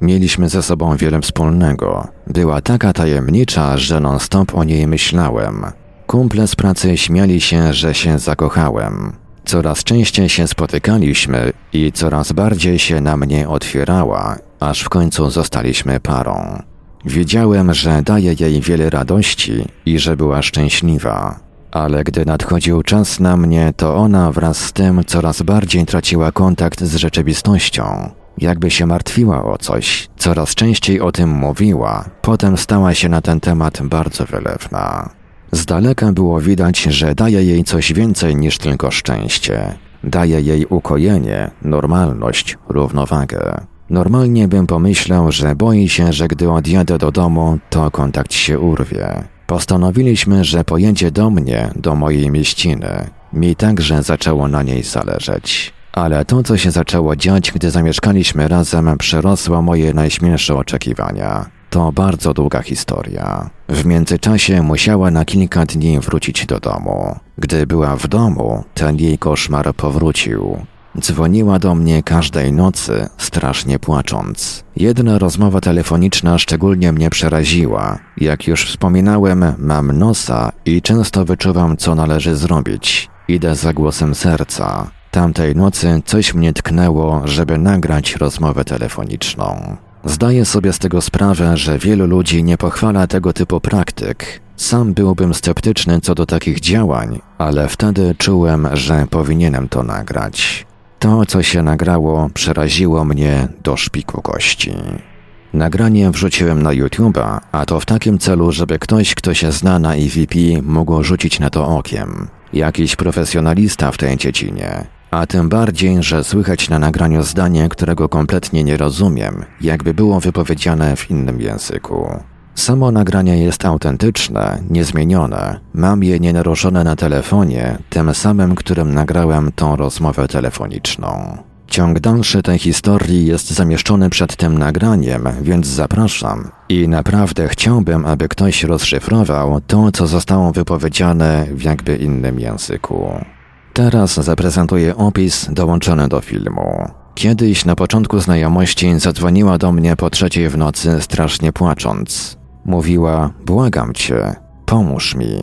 Mieliśmy ze sobą wiele wspólnego. Była taka tajemnicza, że non-stop o niej myślałem. Kumple z pracy śmiali się, że się zakochałem. Coraz częściej się spotykaliśmy i coraz bardziej się na mnie otwierała, aż w końcu zostaliśmy parą. Wiedziałem, że daje jej wiele radości i że była szczęśliwa. Ale gdy nadchodził czas na mnie, to ona wraz z tym coraz bardziej traciła kontakt z rzeczywistością. Jakby się martwiła o coś, coraz częściej o tym mówiła, potem stała się na ten temat bardzo wylewna. Z daleka było widać, że daje jej coś więcej niż tylko szczęście. Daje jej ukojenie, normalność, równowagę. Normalnie bym pomyślał, że boi się, że gdy odjadę do domu, to kontakt się urwie. Postanowiliśmy, że pojedzie do mnie, do mojej mieściny. Mi także zaczęło na niej zależeć. Ale to, co się zaczęło dziać, gdy zamieszkaliśmy razem, przerosło moje najśmielsze oczekiwania. To bardzo długa historia. W międzyczasie musiała na kilka dni wrócić do domu. Gdy była w domu, ten jej koszmar powrócił. Dzwoniła do mnie każdej nocy, strasznie płacząc. Jedna rozmowa telefoniczna szczególnie mnie przeraziła. Jak już wspominałem, mam nosa i często wyczuwam, co należy zrobić. Idę za głosem serca. Tamtej nocy coś mnie tknęło, żeby nagrać rozmowę telefoniczną. Zdaję sobie z tego sprawę, że wielu ludzi nie pochwala tego typu praktyk. Sam byłbym sceptyczny co do takich działań, ale wtedy czułem, że powinienem to nagrać. To, co się nagrało, przeraziło mnie do szpiku kości. Nagranie wrzuciłem na YouTube'a, a to w takim celu, żeby ktoś, kto się zna na EVP, mógł rzucić na to okiem. Jakiś profesjonalista w tej dziedzinie. A tym bardziej, że słychać na nagraniu zdanie, którego kompletnie nie rozumiem, jakby było wypowiedziane w innym języku. Samo nagranie jest autentyczne, niezmienione. Mam je nienaruszone na telefonie, tym samym, którym nagrałem tą rozmowę telefoniczną. Ciąg dalszy tej historii jest zamieszczony przed tym nagraniem, więc zapraszam. I naprawdę chciałbym, aby ktoś rozszyfrował to, co zostało wypowiedziane w jakby innym języku. Teraz zaprezentuję opis dołączony do filmu. Kiedyś na początku znajomości zadzwoniła do mnie po trzeciej w nocy strasznie płacząc. Mówiła: Błagam cię, pomóż mi.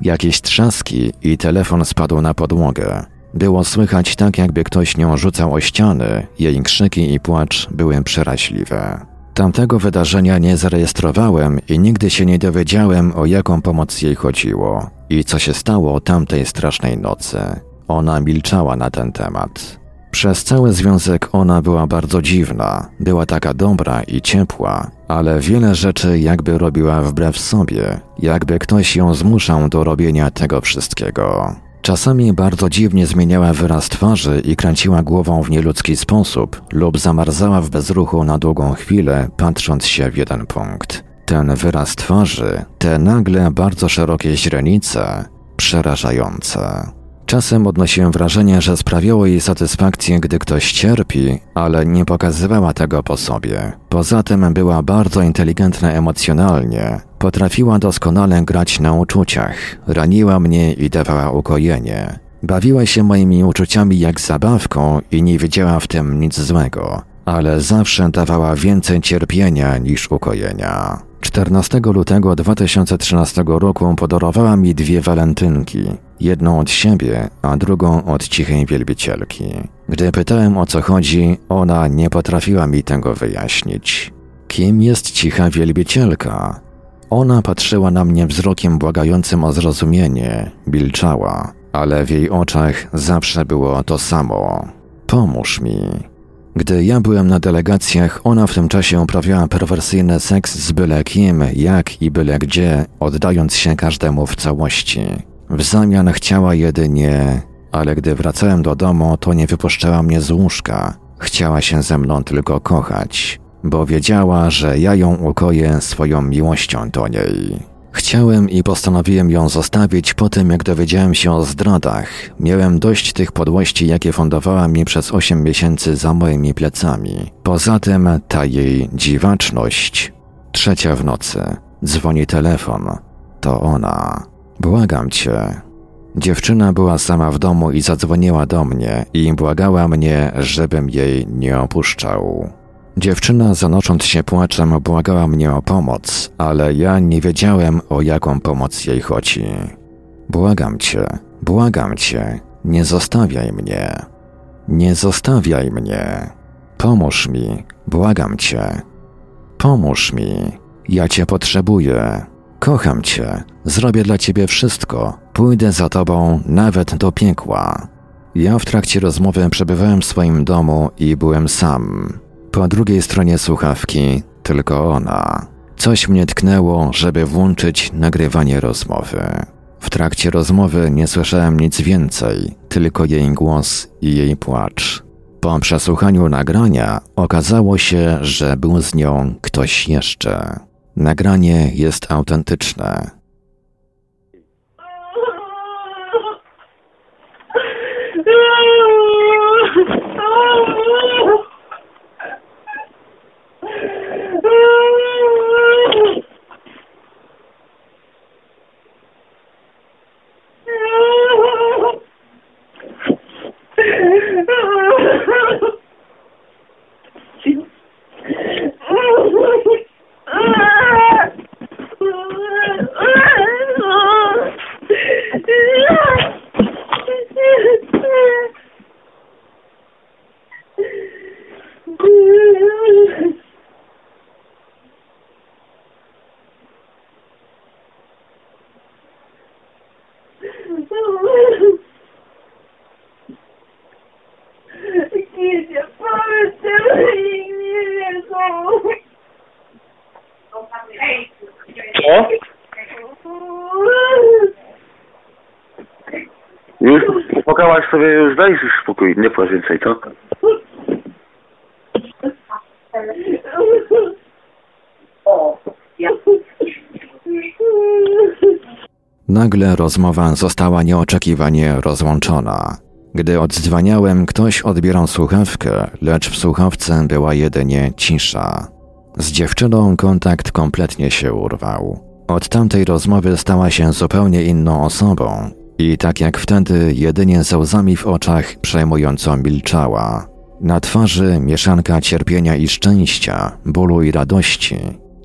Jakieś trzaski i telefon spadł na podłogę. Było słychać tak, jakby ktoś nią rzucał o ściany, jej krzyki i płacz były przeraźliwe. Tamtego wydarzenia nie zarejestrowałem i nigdy się nie dowiedziałem, o jaką pomoc jej chodziło i co się stało tamtej strasznej nocy. Ona milczała na ten temat. Przez cały związek ona była bardzo dziwna, była taka dobra i ciepła, ale wiele rzeczy jakby robiła wbrew sobie, jakby ktoś ją zmuszał do robienia tego wszystkiego. Czasami bardzo dziwnie zmieniała wyraz twarzy i kręciła głową w nieludzki sposób, lub zamarzała w bezruchu na długą chwilę, patrząc się w jeden punkt. Ten wyraz twarzy, te nagle bardzo szerokie źrenice, przerażające. Czasem odnosiłem wrażenie, że sprawiało jej satysfakcję, gdy ktoś cierpi, ale nie pokazywała tego po sobie. Poza tym była bardzo inteligentna emocjonalnie, potrafiła doskonale grać na uczuciach, raniła mnie i dawała ukojenie. Bawiła się moimi uczuciami jak zabawką i nie widziała w tym nic złego, ale zawsze dawała więcej cierpienia niż ukojenia. 14 lutego 2013 roku podarowała mi dwie walentynki. Jedną od siebie, a drugą od cichej wielbicielki. Gdy pytałem o co chodzi, ona nie potrafiła mi tego wyjaśnić. Kim jest cicha wielbicielka? Ona patrzyła na mnie wzrokiem błagającym o zrozumienie, milczała, ale w jej oczach zawsze było to samo. Pomóż mi. Gdy ja byłem na delegacjach, ona w tym czasie uprawiała perwersyjny seks z byle kim, jak i byle gdzie, oddając się każdemu w całości. W zamian chciała jedynie, ale gdy wracałem do domu, to nie wypuszczała mnie z łóżka. Chciała się ze mną tylko kochać, bo wiedziała, że ja ją ukoję swoją miłością do niej. Chciałem i postanowiłem ją zostawić po tym, jak dowiedziałem się o zdradach. Miałem dość tych podłości, jakie fundowała mi przez osiem miesięcy za moimi plecami. Poza tym ta jej dziwaczność. Trzecia w nocy. Dzwoni telefon. To ona. Błagam cię. Dziewczyna była sama w domu i zadzwoniła do mnie i błagała mnie, żebym jej nie opuszczał. Dziewczyna, zanocząc się płaczem, błagała mnie o pomoc, ale ja nie wiedziałem, o jaką pomoc jej chodzi. Błagam cię, błagam cię, nie zostawiaj mnie. Nie zostawiaj mnie. Pomóż mi, błagam cię. Pomóż mi, ja cię potrzebuję. Kocham cię, zrobię dla ciebie wszystko, pójdę za tobą nawet do piekła. Ja w trakcie rozmowy przebywałem w swoim domu i byłem sam. Po drugiej stronie słuchawki tylko ona. Coś mnie tknęło, żeby włączyć nagrywanie rozmowy. W trakcie rozmowy nie słyszałem nic więcej, tylko jej głos i jej płacz. Po przesłuchaniu nagrania okazało się, że był z nią ktoś jeszcze. Nagranie jest autentyczne. sobie już daj spokój, nie płacz więcej, co? Nagle rozmowa została nieoczekiwanie rozłączona. Gdy oddzwaniałem, ktoś odbierał słuchawkę, lecz w słuchawce była jedynie cisza. Z dziewczyną kontakt kompletnie się urwał. Od tamtej rozmowy stała się zupełnie inną osobą i tak jak wtedy jedynie ze łzami w oczach przejmująco milczała. Na twarzy mieszanka cierpienia i szczęścia, bólu i radości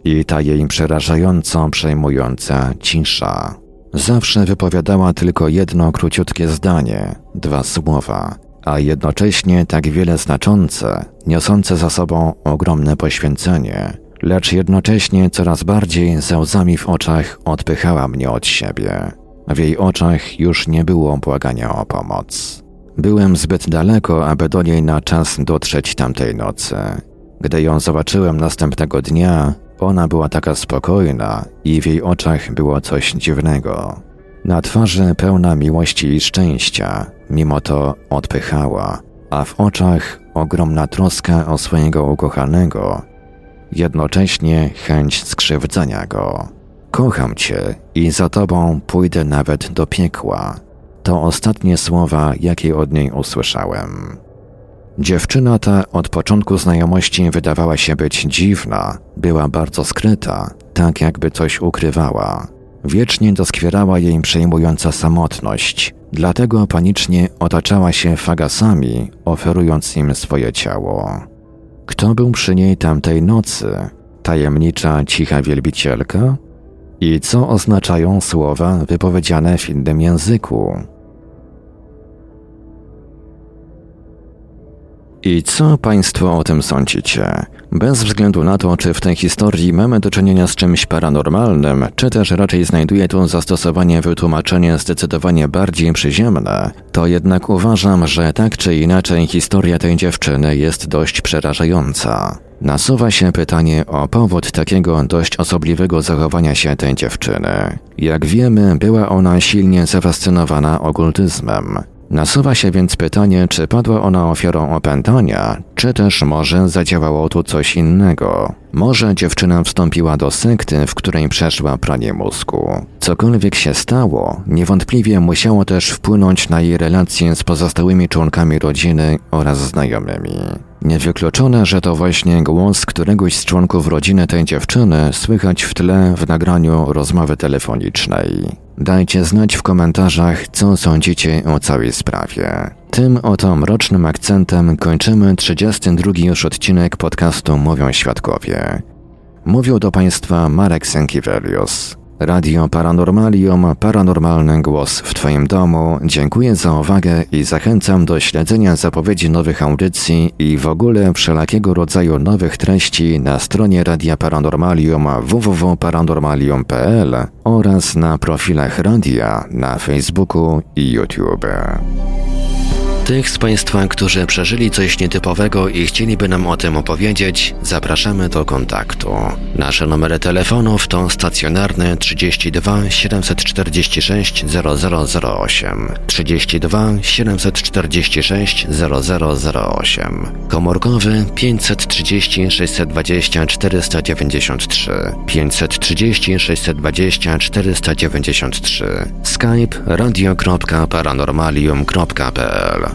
i ta jej przerażająco przejmująca cisza. Zawsze wypowiadała tylko jedno króciutkie zdanie, dwa słowa, a jednocześnie tak wiele znaczące, niosące za sobą ogromne poświęcenie, lecz jednocześnie coraz bardziej ze łzami w oczach odpychała mnie od siebie. W jej oczach już nie było błagania o pomoc. Byłem zbyt daleko, aby do niej na czas dotrzeć tamtej nocy. Gdy ją zobaczyłem następnego dnia, ona była taka spokojna i w jej oczach było coś dziwnego. Na twarzy pełna miłości i szczęścia, mimo to odpychała, a w oczach ogromna troska o swojego ukochanego, jednocześnie chęć skrzywdzenia go. Kocham cię i za tobą pójdę nawet do piekła. To ostatnie słowa, jakie od niej usłyszałem. Dziewczyna ta od początku znajomości wydawała się być dziwna, była bardzo skryta, tak jakby coś ukrywała. Wiecznie doskwierała jej przejmująca samotność, dlatego panicznie otaczała się fagasami, oferując im swoje ciało. Kto był przy niej tamtej nocy? Tajemnicza, cicha wielbicielka? I co oznaczają słowa wypowiedziane w innym języku? I co Państwo o tym sądzicie? Bez względu na to, czy w tej historii mamy do czynienia z czymś paranormalnym, czy też raczej znajduje tu zastosowanie wytłumaczenie zdecydowanie bardziej przyziemne, to jednak uważam, że tak czy inaczej historia tej dziewczyny jest dość przerażająca. Nasuwa się pytanie o powód takiego dość osobliwego zachowania się tej dziewczyny. Jak wiemy, była ona silnie zafascynowana okultyzmem. Nasuwa się więc pytanie, czy padła ona ofiarą opętania, czy też może zadziałało tu coś innego. Może dziewczyna wstąpiła do sekty, w której przeszła pranie mózgu. Cokolwiek się stało, niewątpliwie musiało też wpłynąć na jej relacje z pozostałymi członkami rodziny oraz znajomymi. Niewykluczone, że to właśnie głos któregoś z członków rodziny tej dziewczyny słychać w tle w nagraniu rozmowy telefonicznej. Dajcie znać w komentarzach, co sądzicie o całej sprawie. Tym oto mrocznym akcentem kończymy 32 już odcinek podcastu Mówią Świadkowie. Mówił do Państwa Marek Sękiewelius. Radio Paranormalium, paranormalny głos w Twoim domu. Dziękuję za uwagę i zachęcam do śledzenia zapowiedzi nowych audycji i w ogóle wszelakiego rodzaju nowych treści na stronie Radia Paranormalium www.paranormalium.pl oraz na profilach radia na Facebooku i YouTube. Tych z Państwa, którzy przeżyli coś nietypowego i chcieliby nam o tym opowiedzieć, zapraszamy do kontaktu. Nasze numery telefonów to stacjonarne 32 746 0008, 32 746 0008, komórkowy 530 620 493, 530 620 493, skype radio.paranormalium.pl